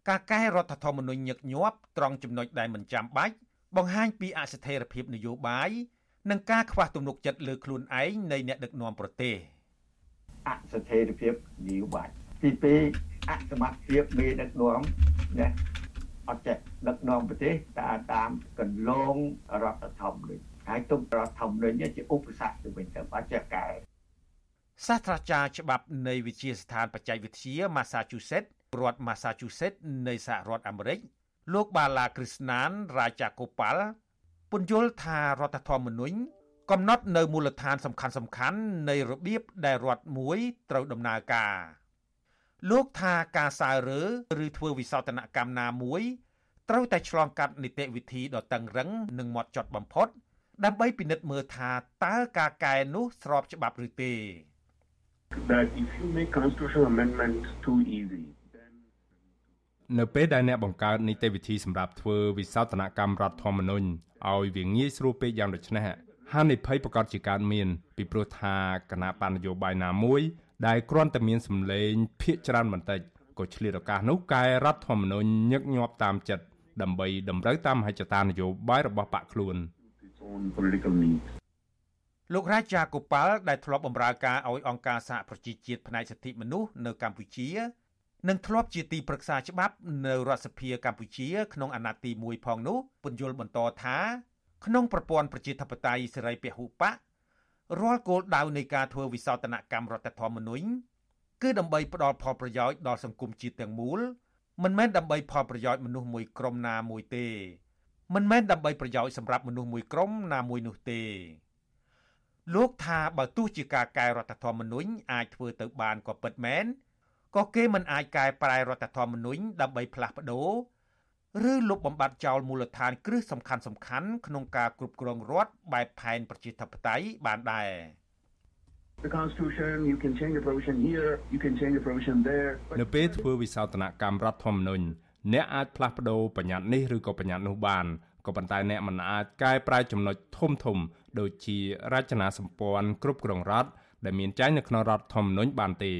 ការកែរដ្ឋធម្មនុញ្ញញឹកញាប់ត្រង់ចំណុចដែលមិនចាំបាច់បង្ហាញពីអស្ថិរភាពនយោបាយនិងការខ្វះទំនុកចិត្តលើខ្លួនឯងនៃអ្នកដឹកនាំប្រទេស។អស្ថិរភាពនយោបាយទី2អសមត្ថភាពមេដឹកនាំណាអត់ចេះដឹកនាំប្រទេសតាមតាមកន្លងរដ្ឋធម្មនុញ្ញហើយទុករដ្ឋធម្មនុញ្ញជាឧបសគ្គទៅវិញទៅអត់ចេះកែ សាស្ត្រាចារ្យច្បាប់នៃវិទ្យាស្ថានបច្ចេកវិទ្យា Massachusetts រដ្ឋ Massachusetts នៃសហរដ្ឋអាមេរិកលោកបាឡាគ្រីស្ណានរាជាកូប៉ាល់ពន្យល់ថារដ្ឋធម្មនុញ្ញកំណត់នៅមូលដ្ឋានសំខាន់សំខាន់នៃរបៀបដែលរដ្ឋមួយត្រូវដំណើរការ លោកថាការសើរើឬធ្វើវិសោធនកម្មណាមួយត្រូវតែឆ្លងកាត់នីតិវិធីដ៏តឹងរឹងនិងម៉ត់ចត់បំផុត ដើម្បីពិនិត្យមើលថាតើការកែនោះស្របច្បាប់ឬទេ that if you make constitutional amendment too easy នៅពេលដែលអ្នកបង្កើតនីតិវិធីសម្រាប់ធ្វើវិសោធនកម្មរដ្ឋធម្មនុញ្ញឲ្យវាងាយស្រួលពេកយ៉ាងដូចនេះហានិភ័យប្រកាសជាកើតមាន ពីព្រោះថាគណៈបណ្ឌនយោបាយណាមួយ ដែលគ្រាន់តែមានសម្លេងភាកច្រើនបន្តិចក៏ឆ្លៀតឱកាសនោះកែរដ្ឋធម្មនុញ្ញញឹកញាប់តាមចិត្តដើម្បីតម្រូវតាមមហិច្ឆតានយោបាយរបស់បកខ្លួន លោករាជាកូប៉ាល់ដែលធ្លាប់បម្រើការឲ្យអង្គការសហប្រជាជាតិផ្នែកសិទ្ធិមនុស្សនៅកម្ពុជានិងធ្លាប់ជាទីប្រឹក្សាច្បាប់នៅរដ្ឋសភាកម្ពុជាក្នុងអាណត្តិទី1ផងនោះពន្យល់បន្តថាក្នុងប្រព័ន្ធប្រជាធិបតេយ្យសេរីពហុបករាល់គោលដៅនៃការធ្វើវិសោធនកម្មរដ្ឋធម្មនុញ្ញគឺដើម្បីផ្ដល់ផលប្រយោជន៍ដល់សង្គមជាតិទាំងមូលមិនមែនដើម្បីផលប្រយោជន៍មនុស្សមួយក្រុមណាមួយទេមិនមែនដើម្បីប្រយោជន៍សម្រាប់មនុស្សមួយក្រុមណាមួយនោះទេ លោកថាបើទោះជាការកែរដ្ឋធម្មនុញ្ញអាចធ្វើទៅបានក៏ពិតមែនក៏គេមិនអាចកែប្រែរដ្ឋធម្មនុញ្ញដើម្បីផ្លាស់ប្ដូរឬលុបបំបាត់ចោលមូលដ្ឋានគ្រឹះសំខាន់សំខាន់ក្នុងការគ្រប់គ្រងរដ្ឋបែបផែនប្រជាធិបតេយ្យបានដែរ The constitution you can change the provision here you can change the provision there នៅពេលធ្វើវិសោធនកម្មរដ្ឋធម្មនុញ្ញអ្នកអាចផ្លាស់ប្ដូរបញ្ញត្តិនេះឬក៏បញ្ញត្តិនោះបានក៏ប៉ុន្តែអ្នកមិនអាចកែប្រែចំណុចធំធំ ដូចជារចនាសម្ព័ន្ធគ្រប់គ្រងរដ្ឋដែលមានចែងនៅក្នុងរដ្ឋធម្មនុញ្ញបានទេ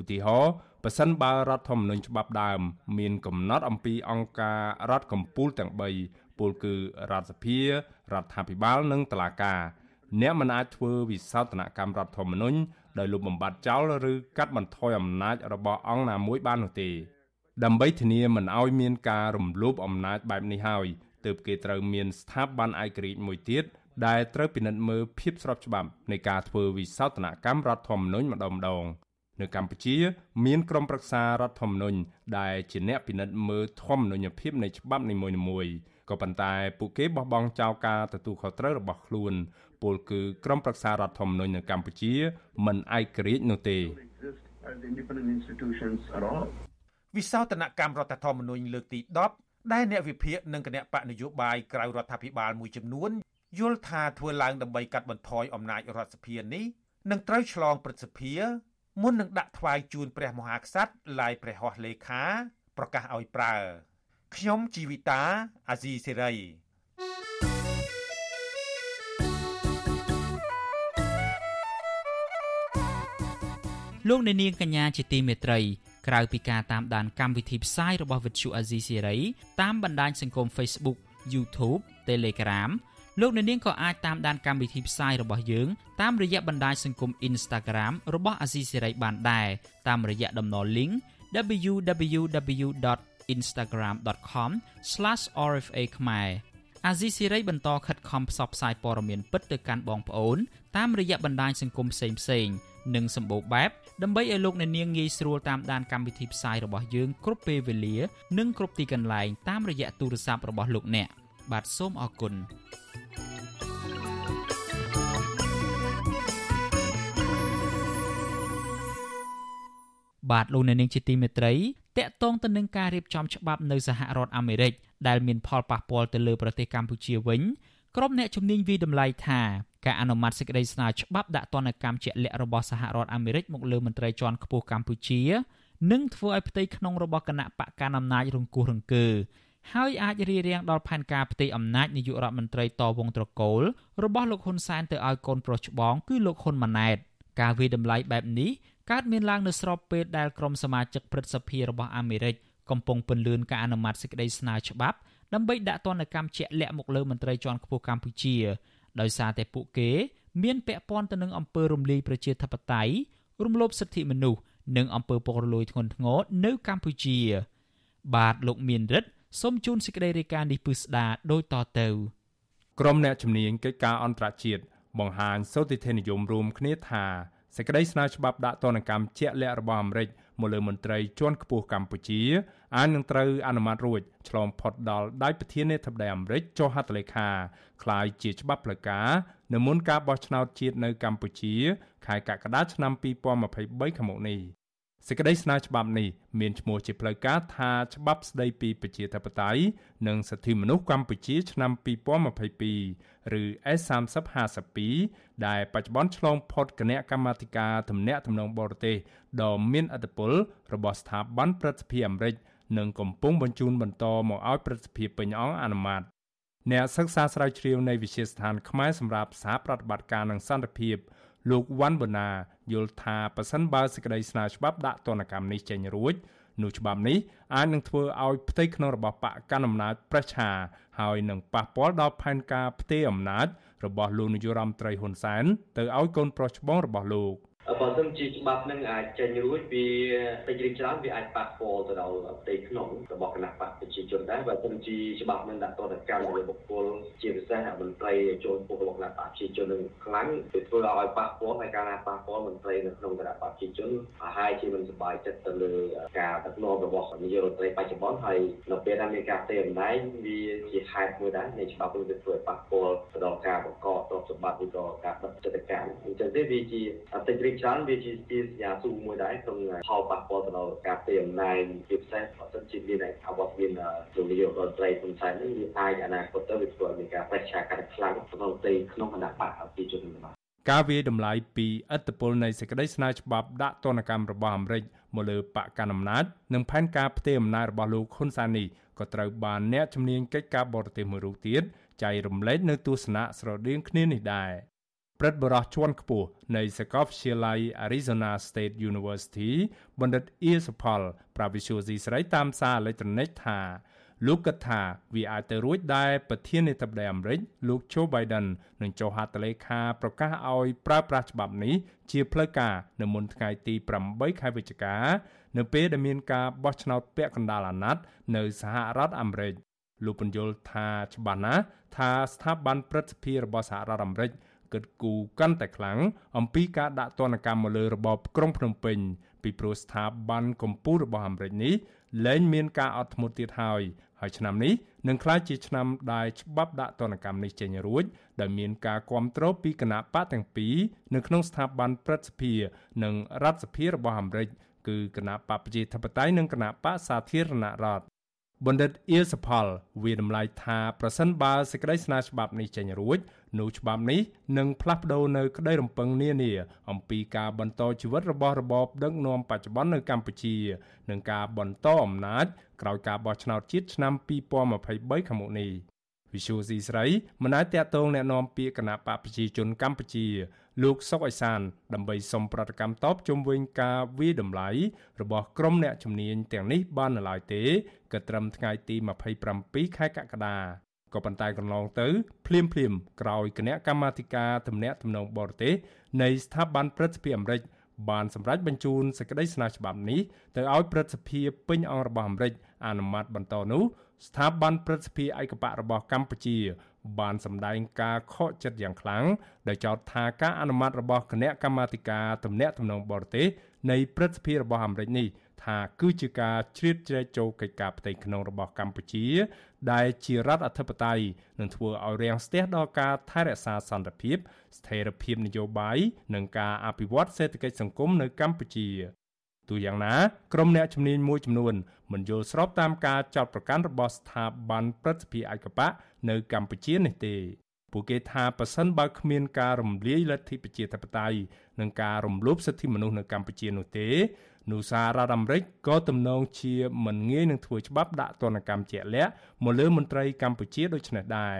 ឧទាហរណ៍ប៉ះសិនបើរដ្ឋធម្មនុញ្ញច្បាប់ដើម មានកំណត់អំពីអង្គការរដ្ឋកម្ពុជាទាំង3ពលគឺរដ្ឋសភារដ្ឋាភិបាលនិងតុលាការអ្នកមិនអាចធ្វើវិសោធនកម្មរដ្ឋធម្មនុញ្ញដោយលុបបំបាត់ចោលឬកាត់បន្ថយអំណាចរបស់អង្គណាមួយបាននោះទេដើម្បីធានាមិនឲ្យមានការរំលោភអំណាចបែបនេះហើយទើបគេត្រូវមានស្ថាប័នឯករាជ្យមួយទៀត ដែលត្រូវពិនិត្យមើលភាពស្របច្បាប់នៃការធ្វើវិសោធនកម្មរដ្ឋធម្មនុញ្ញម្ដងម្ដងនៅកម្ពុជា មានក្រុមប្រឹក្សារដ្ឋធម្មនុញ្ញដែលជាអ្នកពិនិត្យមើលធម្មនុញ្ញភាពនៃច្បាប់នីមួយៗក៏ប៉ុន្តែពួកគេបោះបង់ចោលការទទួលខុសត្រូវរបស់ខ្លួនពលគឺក្រុមប្រឹក្សារដ្ឋធម្មនុញ្ញនៅកម្ពុជា មិនឯករាជ្យនោះទេវិសោធនកម្មរដ្ឋធម្មនុញ្ញលើកទី10ដែលអ្នកវិភាគនិងគណៈបកនយោបាយក្រៅរដ្ឋាភិបាលមួយចំនួន យល់ថាធ្វើឡើងដើម្បីកាត់បន្ថយអំណាចរដ្ឋសភានេះនឹងត្រូវឆ្លងព្រឹទ្ធសភាមុននឹងដាក់ថ្វាយជូនព្រះមហាក្សត្រឡាយព្រះហស្ថលេខាប្រកាសឲ្យប្រើខ្ញុំជីវិតាអាស៊ីសេរីលោកអ្នកនាងកញ្ញាជាទីមេត្រីក្រៅពីការតាមដានកម្មវិធីផ្សាយរបស់វិទ្យុអាស៊ីសេរីតាមបណ្ដាញសង្គម Facebook YouTube Telegram លោកអ្នកនាងក៏អាចតាមដានកម្មវិធីផ្សាយរបស់យើងតាមរយៈបណ្ដាញសង្គម Instagram របស់អាស៊ីសេរីបានដែរតាមរយៈតំណ link www.instagram.com/rfa ខ្មែរអាស៊ីសេរីបន្តខិតខំផ្សព្វផ្សាយព័ត៌មានពិតទៅកាន់បងប្អូនតាមរយៈបណ្ដាញសង្គមផ្សេងៗនិងសម្បូរបែបដើម្បីឲ្យលោកអ្នកនាងងាយស្រួលតាមដានកម្មវិធីផ្សាយរបស់យើងគ្រប់ពេលវេលា និងគ្រប់ទីកន្លែងតាមរយៈទូរស័ព្ទរបស់លោកអ្នកបាទសូមអរគុណ បាទលោកអ្នកនាងជាទីមេត្រីតកតងទៅនឹងការរៀបចំច្បាប់នៅសហរដ្ឋអាមេរិកដែលមានផលប៉ះពាល់ទៅលើប្រទេសកម្ពុជាវិញក្រុមអ្នកជំនាញវិតម្លៃថាការអនុម័តសេចក្តីស្នើច្បាប់ដាក់ទណ្ឌកម្មជាក់លាក់របស់សហរដ្ឋអាមេរិកមកលើមន្ត្រីជាន់ខ្ពស់កម្ពុជានឹងធ្វើឲ្យផ្ទៃក្នុងរបស់គណៈបកកណ្ដាលអំណាចរង្គោះរង្គើ ហើយអាចរារាំងដល់ផែនការផ្ទៃអំណាចនាយករដ្ឋមន្ត្រីតវងត្រកូលរបស់លោកហ៊ុនសែនទៅឲ្យកូនប្រុសច្បងគឺលោកហ៊ុនម៉ាណែតការវិតម្លៃបែបនេះកើតមានឡើងនៅស្របពេលដែលក្រុមសមាជិកព្រឹទ្ធសភារបស់អាមេរិកកំពុងពន្លឿនការអនុម័តសេចក្តីស្នើច្បាប់ដើម្បីដាក់ទណ្ឌកម្មជាក់លាក់មកលើមន្ត្រីជាន់ខ្ពស់កម្ពុជាដោយសារតែពួកគេ មានពាក់ព័ន្ធទៅនឹងអំពើរំលាយប្រជាធិបតេយ្យរំលោភសិទ្ធិមនុស្សនិងអំពើពុករលួយធ្ងន់ធ្ងរនៅកម្ពុជា បាទលោកមានរិទ្ធ សូមជូនសេចក្តីរាយការណ៍នេះពឹស្ដាដូចតទៅក្រុមអ្នកជំនាញកិច្ចការអន្តរជាតិបង្ហាញសោតិធិនិយមរួមគ្នាថាសេចក្តីស្នើច្បាប់ដាក់ទណ្ឌកម្មជាក់លាក់របស់អាមេរិកមកលើមន្ត្រីជាន់ខ្ពស់កម្ពុជាអាចនឹងត្រូវអនុម័តរួចឆ្លងផុតដល់ដៃប្រធានាធិបតីអាមេរិកចុះហត្ថលេខាคล้ายជាច្បាប់ផ្លូវការនៅមុនការបោះឆ្នោតជាតិនៅកម្ពុជាខែកក្កដាឆ្នាំ2023ខាងមុខនេះ សេចក្តីស្នើច្បាប់នេះមានឈ្មោះជាផ្លូវការថាច្បាប់ស្តីពីប្រជាធិបតេយ្យនិងសិទ្ធិមនុស្សកម្ពុជាឆ្នាំ2022ឬ S3052 ដែលបច្ចុប្បន្នឆ្លងផុតគណៈកម្មាធិការទំនាក់ទំនងបរទេសដ៏មានឥទ្ធិពលរបស់ស្ថាប័នព្រឹទ្ធសភាអាមេរិកនិងកំពុងបញ្ជូនបន្តមកឲ្យព្រឹទ្ធសភាពេញអង្គអនុម័តអ្នកសិក្សាស្រាវជ្រាវនៃវិទ្យាស្ថានខ្មែរសម្រាប់សហប្រតិបត្តិការនិងសន្តិភាព លោកវ៉ាន់បូណាយល់ថាប៉ះសិនបើសេចក្តីស្នើច្បាប់ដាក់ទណ្ឌកម្មនេះចេញរួចនោះច្បាប់នេះអាចនឹងធ្វើឲ្យផ្ទៃក្នុងរបស់បកកណ្ដាលអំណាចប្រឆាហើយនឹងប៉ះពាល់ដល់ផែនការផ្ទេរអំណាចរបស់លោកនាយរដ្ឋមន្ត្រីហ៊ុនសែនទៅឲ្យកូនប្រុសច្បងរបស់លោក បើសិនជាច្បាប់នឹងអាចចេញរួចវាពេញរៀងច្រើនវាអាចប៉ះពាល់ទៅដល់ផ្ទៃក្នុងរបស់គណៈបកប្រជាជនដែរបើសិនជាច្បាប់នឹងដាក់ទណ្ឌកម្មលើបុគ្គលជាពិសេសមន្ត្រីចូលពុករបស់គណៈបកប្រជាជននឹងខ្លាំងវាធ្វើឲ្យប៉ះពាល់ហើយការណាប៉ះពាល់មន្ត្រីនៅក្នុងគណៈបកប្រជាជនប្រហែលជាមិនសប្បាយចិត្តទៅលើការដឹកនាំរបស់នាយករដ្ឋមន្ត្រីបច្ចុប្បន្នហើយនៅពេលដែលមានការផ្ទេរអំណាចវាជាហេតុមួយដែរនៃច្បាប់នឹងវាធ្វើឲ្យប៉ះពាល់ទៅដល់ការបង្កទ្រព្យសម្បត្តិឬក៏ការបិទចិត្តកម្មអញ្ចឹងទេវាជាតិចរីកច្រើនវាជាជាសញ្ញាស៊ូមួយដែរក្នុងផលប៉ះពាល់ទៅដល់ការផ្ទេរអំណាចជាពិសេសបើសិនជាមានអវត្តមានលោកនាយករដ្ឋមន្ត្រីហ៊ុនសែននេះវាអាចអនាគតទៅវាធ្វើឲ្យមានការប្រឆាំងកាន់ខ្លាំងក្នុងទីក្នុងគណៈបកប្រជាជនរបស់ការវាតម្លៃពីឥទ្ធិពលនៃសេចក្តីស្នើច្បាប់ដាក់ទណ្ឌកម្មរបស់អាមេរិកមកលើបកកណ្ដាលអំណាចនិងផែនការផ្ទេរអំណាចរបស់លោកហ៊ុនសែននេះក៏ត្រូវបានអ្នកជំនាញកិច្ចការបរទេសមួយរូបទៀតចែករំលែកនៅទស្សនៈស្រដៀងគ្នានេះដែរ ព្រឹទ្ធបរិះជាន់ខ្ពស់នៃសាកលវិទ្យាល័យ Arizona State University បណ្ឌិតអៀសផលប្រាវិសុយស៊ីស្រីតាមសារអេឡិចត្រូនិកថាលោកគិតថាវាអាចទៅរួចដែរប្រធានាធិបតីអាមេរិកលោក Joe Biden នឹងចុះហត្ថលេខាប្រកាសឲ្យប្រើប្រាស់ច្បាប់នេះជាផ្លូវការនៅមុនថ្ងៃទី8ខែវិច្ឆិកានៅពេលដែលមានការបោះឆ្នោតពាក់កណ្ដាលអាណត្តិនៅសហរដ្ឋអាមេរិកលោកបញ្យល់ថាច្បាស់ណាស់ថាស្ថាប័នព្រឹទ្ធសភារបស់សហរដ្ឋអាមេរិក គិតគូរកាន់តែខ្លាំងអំពីការដាក់ទណ្ឌកម្មមកលើរបបក្រុងភ្នំពេញពីព្រោះស្ថាប័នកម្ពុជារបស់អាមេរិកនេះលែងមានការអត់ធ្មត់ទៀតហើយហើយឆ្នាំនេះនឹងក្លាយជាឆ្នាំដែលច្បាប់ដាក់ទណ្ឌកម្មនេះចេញរួចដែលមានការគ្រប់គ្រងពីគណៈបកទាំងពីរនៅក្នុងស្ថាប័នព្រឹទ្ធសភានិងរដ្ឋសភារបស់អាមេរិកគឺគណៈបកប្រជាធិបតេយ្យនិងគណៈបកសាធារណរដ្ឋ បណ្ឌិតអៀសផលវាតម្លៃថាប្រសិនបើសេចក្តីស្នើច្បាប់នេះចេញរួចនោះច្បាប់នេះនឹងផ្លាស់ប្ដូរនៅក្តីរំពឹងនានាអំពីការបន្តជីវិតរបស់របបដឹកនាំបច្ចុប្បន្ននៅកម្ពុជានិងការបន្តអំណាចក្រោយការបោះឆ្នោតជាតិឆ្នាំ2023ខាងមុខនេះវិសុយស៊ីស្រីមិនអាចតាក់ទងแนะនាំពាក្យគណៈបកប្រជាជនកម្ពុជា លោកសុកអេសានដើម្បីសុំប្រតិកម្មតបជុំវិញការវាតម្លៃរបស់ក្រុមអ្នកជំនាញទាំងនេះបាននៅឡើយទេក៏ត្រឹមថ្ងៃទី27ខែកក្កដាក៏ប៉ុន្តែកន្លងទៅភ្លាមភ្លាមក្រោយគណៈកម្មាធិការទំនាក់ទំនងបរទេសនៃស្ថាប័នព្រឹទ្ធសភាអាមេរិកបានសម្រេចបញ្ជូនសេចក្តីស្នើច្បាប់នេះទៅឲ្យព្រឹទ្ធសភាពេញអង្គរបស់អាមេរិកអនុម័តបន្តនោះស្ថាប័នព្រឹទ្ធសភាឯកបៈរបស់កម្ពុជា បានសម្ដែងការខកចិត្តយ៉ាងខ្លាំងដោយចោទថាការអនុម័តរបស់គណៈកម្មាធិការទំនាក់ទំនងបរទេសនៃព្រឹទ្ធសភារបស់អាមេរិកនេះថាគឺជាការជ្រៀតជ្រែកចូលកិច្ចការផ្ទៃក្នុងរបស់កម្ពុជា ដែលជារដ្ឋអធិបតេយ្យនឹងធ្វើឲ្យរាំងស្ទះដល់ការថែរក្សាសន្តិភាព ស្ថិរភាពនយោបាយនិងការអភិវឌ្ឍសេដ្ឋកិច្ចសង្គមនៅកម្ពុជា ទូយ៉ាងណាក្រុមអ្នកជំនាញមួយចំនួនមិនយល់ស្របតាមការចោទប្រកាន់របស់ស្ថាប័នព្រឹទ្ធសភាឯកបៈនៅកម្ពុជានេះទេពួកគេថាប៉ះសិនបើគ្មានការរំលាយលទ្ធិប្រជាធិបតេយ្យនិងការរំលោភសិទ្ធិមនុស្សនៅកម្ពុជានោះទេនោះសាររដ្ឋអាមេរិកក៏ទំនងជាមិនងាយនឹងធ្វើច្បាប់ដាក់ទណ្ឌកម្មជាក់លាក់មកលើមន្ត្រីកម្ពុជាដូចនេះដែរ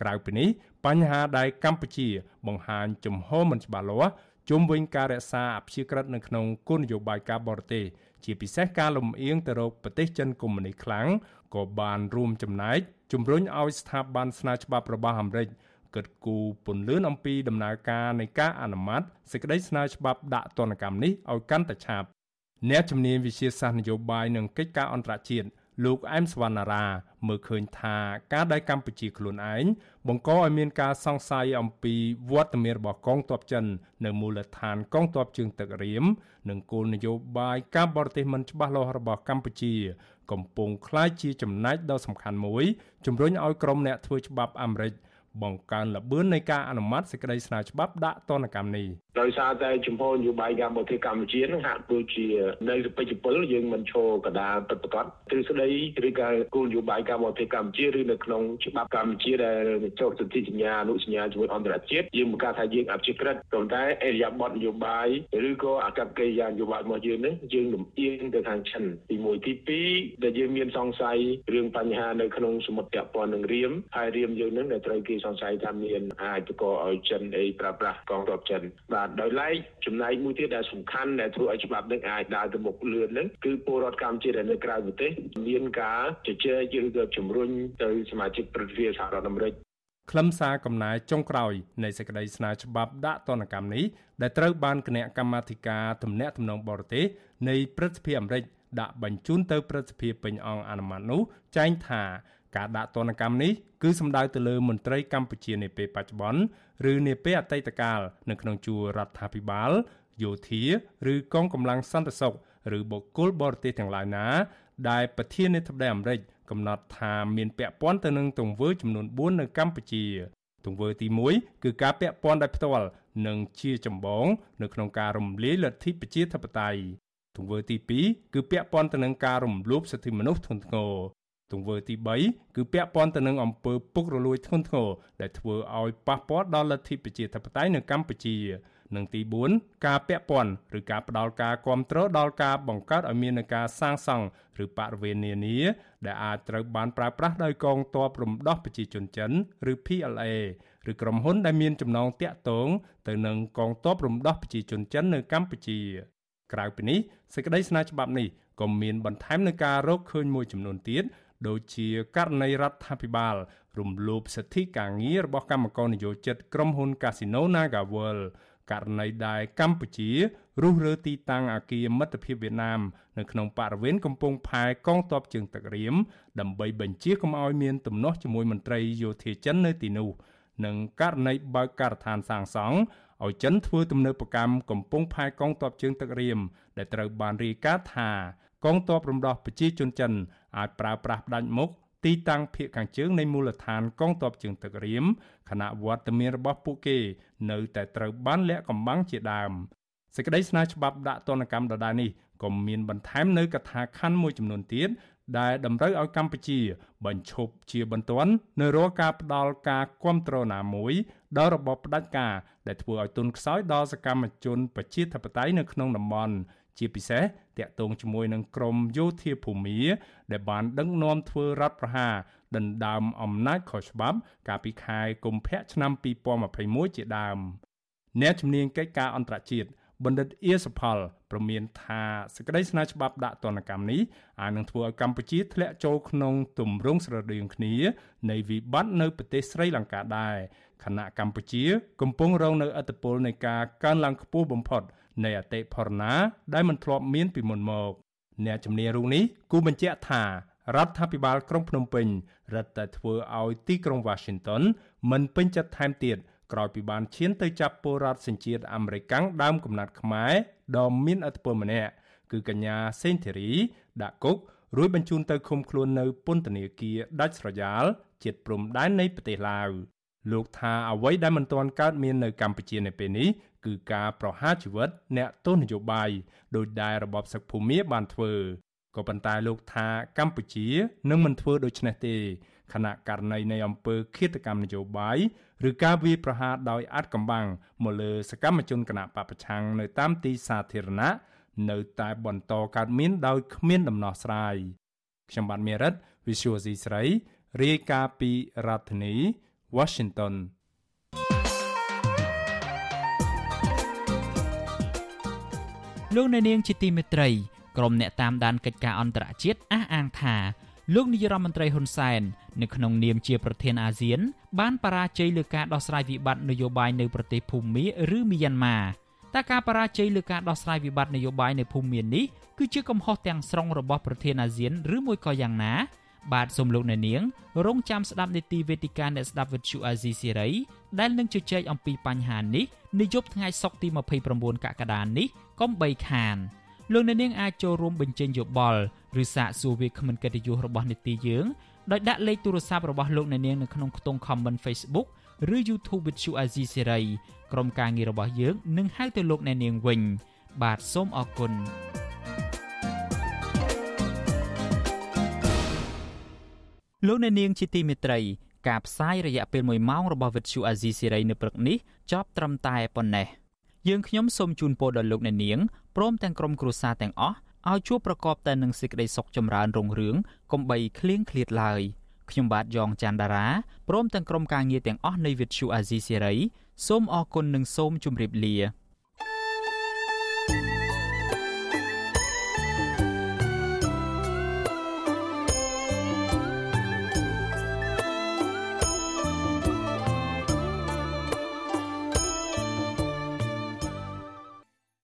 ក្រៅពីនេះបញ្ហាដែលកម្ពុជា បង្ហាញជំហរមិនច្បាស់លាស់ ជុំវិញការរក្សាអព្យាក្រឹតនៅក្នុងគោលនយោបាយការបរទេសជាពិសេសការលំអៀងទៅរកប្រទេសចិនកុម្មុយនីសខ្លាំងក៏បានរួមចំណែកជំរុញឲ្យស្ថាប័នស្នើច្បាប់របស់អាមេរិកគិតគូរពន្លឿនអំពីដំណើរការនៃការអនុម័តសេចក្តីស្នើច្បាប់ដាក់ទណ្ឌកម្មនេះឲ្យកាន់តែឆាប់អ្នកជំនាញវិជាសាស្ត្រនយោបាយនិងកិច្ចការអន្តរជាតិលោកអែមសវណ្ណារាមើលឃើញថាការដែលកម្ពុជាខ្លួនឯង បង្កឲ្យមានការសង្ស័យអំពីវត្តមានរបស់កងទ័ពចិននៅមូលដ្ឋានកងទ័ពជើងទឹករៀមនិងគោលនយោបាយការបរទេសមិនច្បាស់លាស់របស់កម្ពុជា កំពុងក្លាយជាចំណែកដ៏សំខាន់មួយជំរុញឲ្យក្រុមអ្នកធ្វើច្បាប់អាមេរិក បង្កើនល្បឿននៃការអនុម័តសេចក្តីស្នើច្បាប់ដាក់ទណ្ឌកម្មនេះដោយសារតែចំពោះនយោបាយការបរទេសកម្ពុជានឹងហាក់ដូចជានៅសពេចពលយើងមិនឈរកដាលពិតប្រាកដទ្រឹស្ដីឬក៏គោលនយោបាយការបរទេសកម្ពុជាឬនៅក្នុងច្បាប់កម្ពុជាដែលចុះសន្ធិសញ្ញាអនុសញ្ញាជាមួយអន្តរជាតិយើងបង្កើតថាយើងអព្យាក្រឹតប៉ុន្តែអេរយាប័តនយោបាយឬក៏អកប្បកិរិយានយោបាយរបស់យើងនឹងយើងលំអៀងទៅខាងចិនទី1ទី2ដែលយើងមានសង្ស័យរឿងបញ្ហានៅក្នុងសមុទ្រពាក់ព័ន្ធនឹងរៀមហើយរៀមយើងនឹងដែលត្រូវគេសសង្ស័យថាមានអាចបង្កឲ្យចិនអីប្រើប្រាស់កងទ័ពចិនបាទដោយឡែកចំណែកមួយទៀតដែលសំខាន់ដែលធ្វើឲ្យច្បាប់នេះអាចដើរទៅមុខលឿនហ្នឹងគឺពលរដ្ឋកម្ពុជាដែលនៅក្រៅប្រទេសមានការជជែកឬក៏ជំរុញទៅសមាជិកប្រតិភិសហរដ្ឋអាមេរិកខ្លឹមសារកំណែចុងក្រោយនៃសេចក្តីស្នើច្បាប់ដាក់ទណ្ឌកម្មនេះដែលត្រូវបានគណៈកម្មាធិការទំនាក់ទំនងបរទេសនៃព្រឹទ្ធសភាអាមេរិកដាក់បញ្ជូនទៅព្រឹទ្ធសភាពេញអង្គអនុម័តនោះចែងថា ការដាក់ទណ្ឌកម្មនេះគឺសំដៅទៅលើមន្ត្រីកម្ពុជានាពេលបច្ចុប្បន្នឬនាពេលអតីតកាលនៅក្នុងជួររដ្ឋាភិបាលយោធាឬកងកម្លាំងសន្តិសុខឬបុគ្គលបរទេសទាំងឡាយណា ដែលប្រធានាធិបតីអាមេរិកកំណត់ថាមានពាក់ព័ន្ធទៅនឹងទង្វើចំនួន4នៅកម្ពុជាទង្វើទី1គឺការពាក់ព័ន្ធដោយផ្ទាល់និងជាចម្បងនៅក្នុងការរំលាយលទ្ធិប្រជាធិបតេយ្យទង្វើទី2គឺពាក់ព័ន្ធទៅនឹងការរំលោភសិទ្ធិមនុស្សធ្ងន់ធ្ងរ ទង្វើទី3គឺពាក់ព័ន្ធទៅនឹងអំពើពុករលួយធ្ងន់ធ្ងរដែលធ្វើឲ្យប៉ះពាល់ដល់លទ្ធិប្រជាធិបតេយ្យនៅកម្ពុជានិងទី4ការពាក់ព័ន្ធឬការផ្ដល់ការគ្រប់គ្រងដល់ការបង្កើតឲ្យមានការសាងសង់ឬបរិវេណនានាដែលអាចត្រូវបានប្រើប្រាស់ដោយកងទ័ពរំដោះប្រជាជនចិនឬ PLA ឬក្រុមហ៊ុនដែលមានចំណងតាក់ទងទៅនឹងកងទ័ពរំដោះប្រជាជនចិននៅកម្ពុជាក្រៅពីនេះសេចក្តីស្នើច្បាប់នេះក៏មានបន្ថែមនឹងការរកឃើញមួយចំនួនទៀត ដូចជាករណីរដ្ឋាភិបាល រំលោភសិទ្ធិការងាររបស់កម្មករនិយោជិតក្រុមហ៊ុន Casino NagaWorld ករណីដែលកម្ពុជារុះរើទីតាំងអគារមិត្តភាពវៀតណាម នៅក្នុងបរិវេណកំពង់ផែកងទ័ពជើងទឹករៀមដើម្បីបញ្ជាកុំឲ្យមានទំនាស់ជាមួយមន្ត្រីយោធាចិននៅទីនោះនិងករណីបើកការដ្ឋានសាងសង់ឲ្យចិនធ្វើទំនើបកម្មកំពង់ផែកងទ័ពជើងទឹករៀមដែលត្រូវបានរាយការណ៍ថា កងទ័ពរំដោះប្រជាជនចិនអាចប្រើប្រាស់ផ្ដាច់មុខទីតាំងភៀកខាងជើងនៃមូលដ្ឋានកងទ័ពជើងទឹករៀមខណៈវត្តមានរបស់ពួកគេ នៅតែត្រូវបានលាក់កំបាំងជាដើមសេចក្តីស្នើច្បាប់ដាក់ទណ្ឌកម្មដដែលនេះក៏មានបន្ថែមនៅកថាខណ្ឌមួយចំនួនទៀតដែលតម្រូវឲ្យកម្ពុជា បញ្ឈប់ជាបន្ទាន់នៅរាល់ការផ្ដាល់ការគ្រប់គ្រងណាមួយដល់របបផ្ដាច់ការដែលធ្វើឲ្យទុនខ្សោយដល់សកម្មជនប្រជាធិបតេយ្យនៅក្នុងតំបន់ជាពិសេស តាក់ទងជាមួយនឹងក្រមយោធាភូមាដែលបានដឹកនាំធ្វើរដ្ឋប្រហារដណ្ដើមអំណាចខុសច្បាប់ កាលពីខែកុម្ភៈឆ្នាំ2021ជាដើមអ្នកជំនាញកិច្ចការអន្តរជាតិបណ្ឌិតអៀសផលប្រមានថាសេចក្តីស្នើច្បាប់ដាក់ទណ្ឌកម្មនេះអាចនឹងធ្វើឲ្យកម្ពុជាធ្លាក់ចូលក្នុងទម្រង់ស្រដៀងគ្នានៃវិបត្តិនៅប្រទេសស្រីលង្កាដែរខណៈកម្ពុជា កំពុងរងនៅឥទ្ធិពលនៃការកើនឡើងខ្ពស់បំផុត នៃអតិផរណា ដែលមិនធ្លាប់មានពីមុនមកអ្នកជំនាញរូបនេះគូបញ្ជាក់ថារដ្ឋាភិបាលក្រុងភ្នំពេញរឹតតែធ្វើឲ្យទីក្រុង Washington មិនពេញចិត្តថែមទៀតក្រោយពីបានឈានទៅចាប់ពលរដ្ឋសញ្ជាតិអាមេរិកដើមកំណត់ខ្មែរដ៏មានឥទ្ធិពលម្នាក់គឺកញ្ញាសេងធីរី ដាក់គុករួចបញ្ជូនទៅឃុំខ្លួននៅពន្ធនាគារដាច់ស្រយាលជិតព្រំដែននៃប្រទេសឡាវលោកថាអ្វីដែលមិនទាន់កើតមាននៅកម្ពុជានៅពេលនេះ គឺការប្រហារជីវិតអ្នកទោសនយោបាយដោយដែលរបបសឹកភូមាបានធ្វើក៏ប៉ុន្តែលោកថាកម្ពុជានឹងមិនធ្វើដូច្នេះទេខណៈករណីនៃអំពើឃាតកម្មនយោបាយឬការវាយប្រហារដោយអាត់កំបាំងមកលើសកម្មជនគណៈបពប្រឆាំងនៅតាមទីសាធារណៈនៅតែបន្តកើតមានដោយគ្មានដំណោះស្រាយខ្ញុំបាទមេរិត Visual C ស្រីរាយការណ៍ពីរដ្ឋធានី Washington លោកអ្នកនាងជាទីមេត្រីក្រុមអ្នកតាមដានកិច្ចការអន្តរជាតិអះអាងថាលោកនាយរដ្ឋមន្ត្រីហ៊ុនសែននៅក្នុងនាមជាប្រធានអាស៊ាន បានបរាជ័យលើការដោះស្រាយវិបត្តិនយោបាយនៅប្រទេសភូមាឬមីយ៉ាន់ម៉ាតែការបរាជ័យលើការដោះស្រាយវិបត្តិនយោបាយនៅភូមានេះគឺជាកំហុសទាំងស្រុងរបស់ប្រធានអាស៊ានឬមួយក៏យ៉ាងណាបាទសូមលោកអ្នកនាង រងចាំស្ដាប់នីតិវេទិកាអ្នកស្ដាប់វិទ្យុអាស៊ីសេរីដែលនឹងជជែកអំពីបញ្ហានេះនាយប់ថ្ងៃសុក្រទី29កក្កដានេះ កុំបីខានលោកអ្នកនាងអាចចូលរួមបញ្ចេញយោបល់ឬសាកសួរវាគ្មិនកិត្តិយសរបស់នីតិយើងដោយដាក់លេខទូរស័ព្ទរបស់លោកអ្នកនាងនៅក្នុងខ្ទង់ comment Facebook ឬ YouTube វិទ្យុអាស៊ីសេរីក្រុមការងាររបស់យើងនឹងហៅទៅលោកអ្នកនាងវិញ បាទសូមអរគុណលោកអ្នកនាងជាទីមេត្រីការផ្សាយរយៈពេល1ម៉ោងរបស់វិទ្យុអាស៊ីសេរីនៅព្រឹកនេះចប់ត្រឹមតែប៉ុណ្ណេះ យើងខ្ញុំសូមជូនពរដល់លោកអ្នកនាងព្រមទាំងក្រុមគ្រួសារទាំងអស់ឲ្យជួបប្រកបតែនឹងសេចក្តីសុខចម្រើនរុងរឿងកុំបីឃ្លៀងឃ្លាតឡើយខ្ញុំបាទយ៉ងច័ន្ទដារាព្រមទាំងក្រុមការងារទាំងអស់នៃវិទ្យុអាស៊ីសេរីសូមអរគុណនិងសូមជម្រាបលា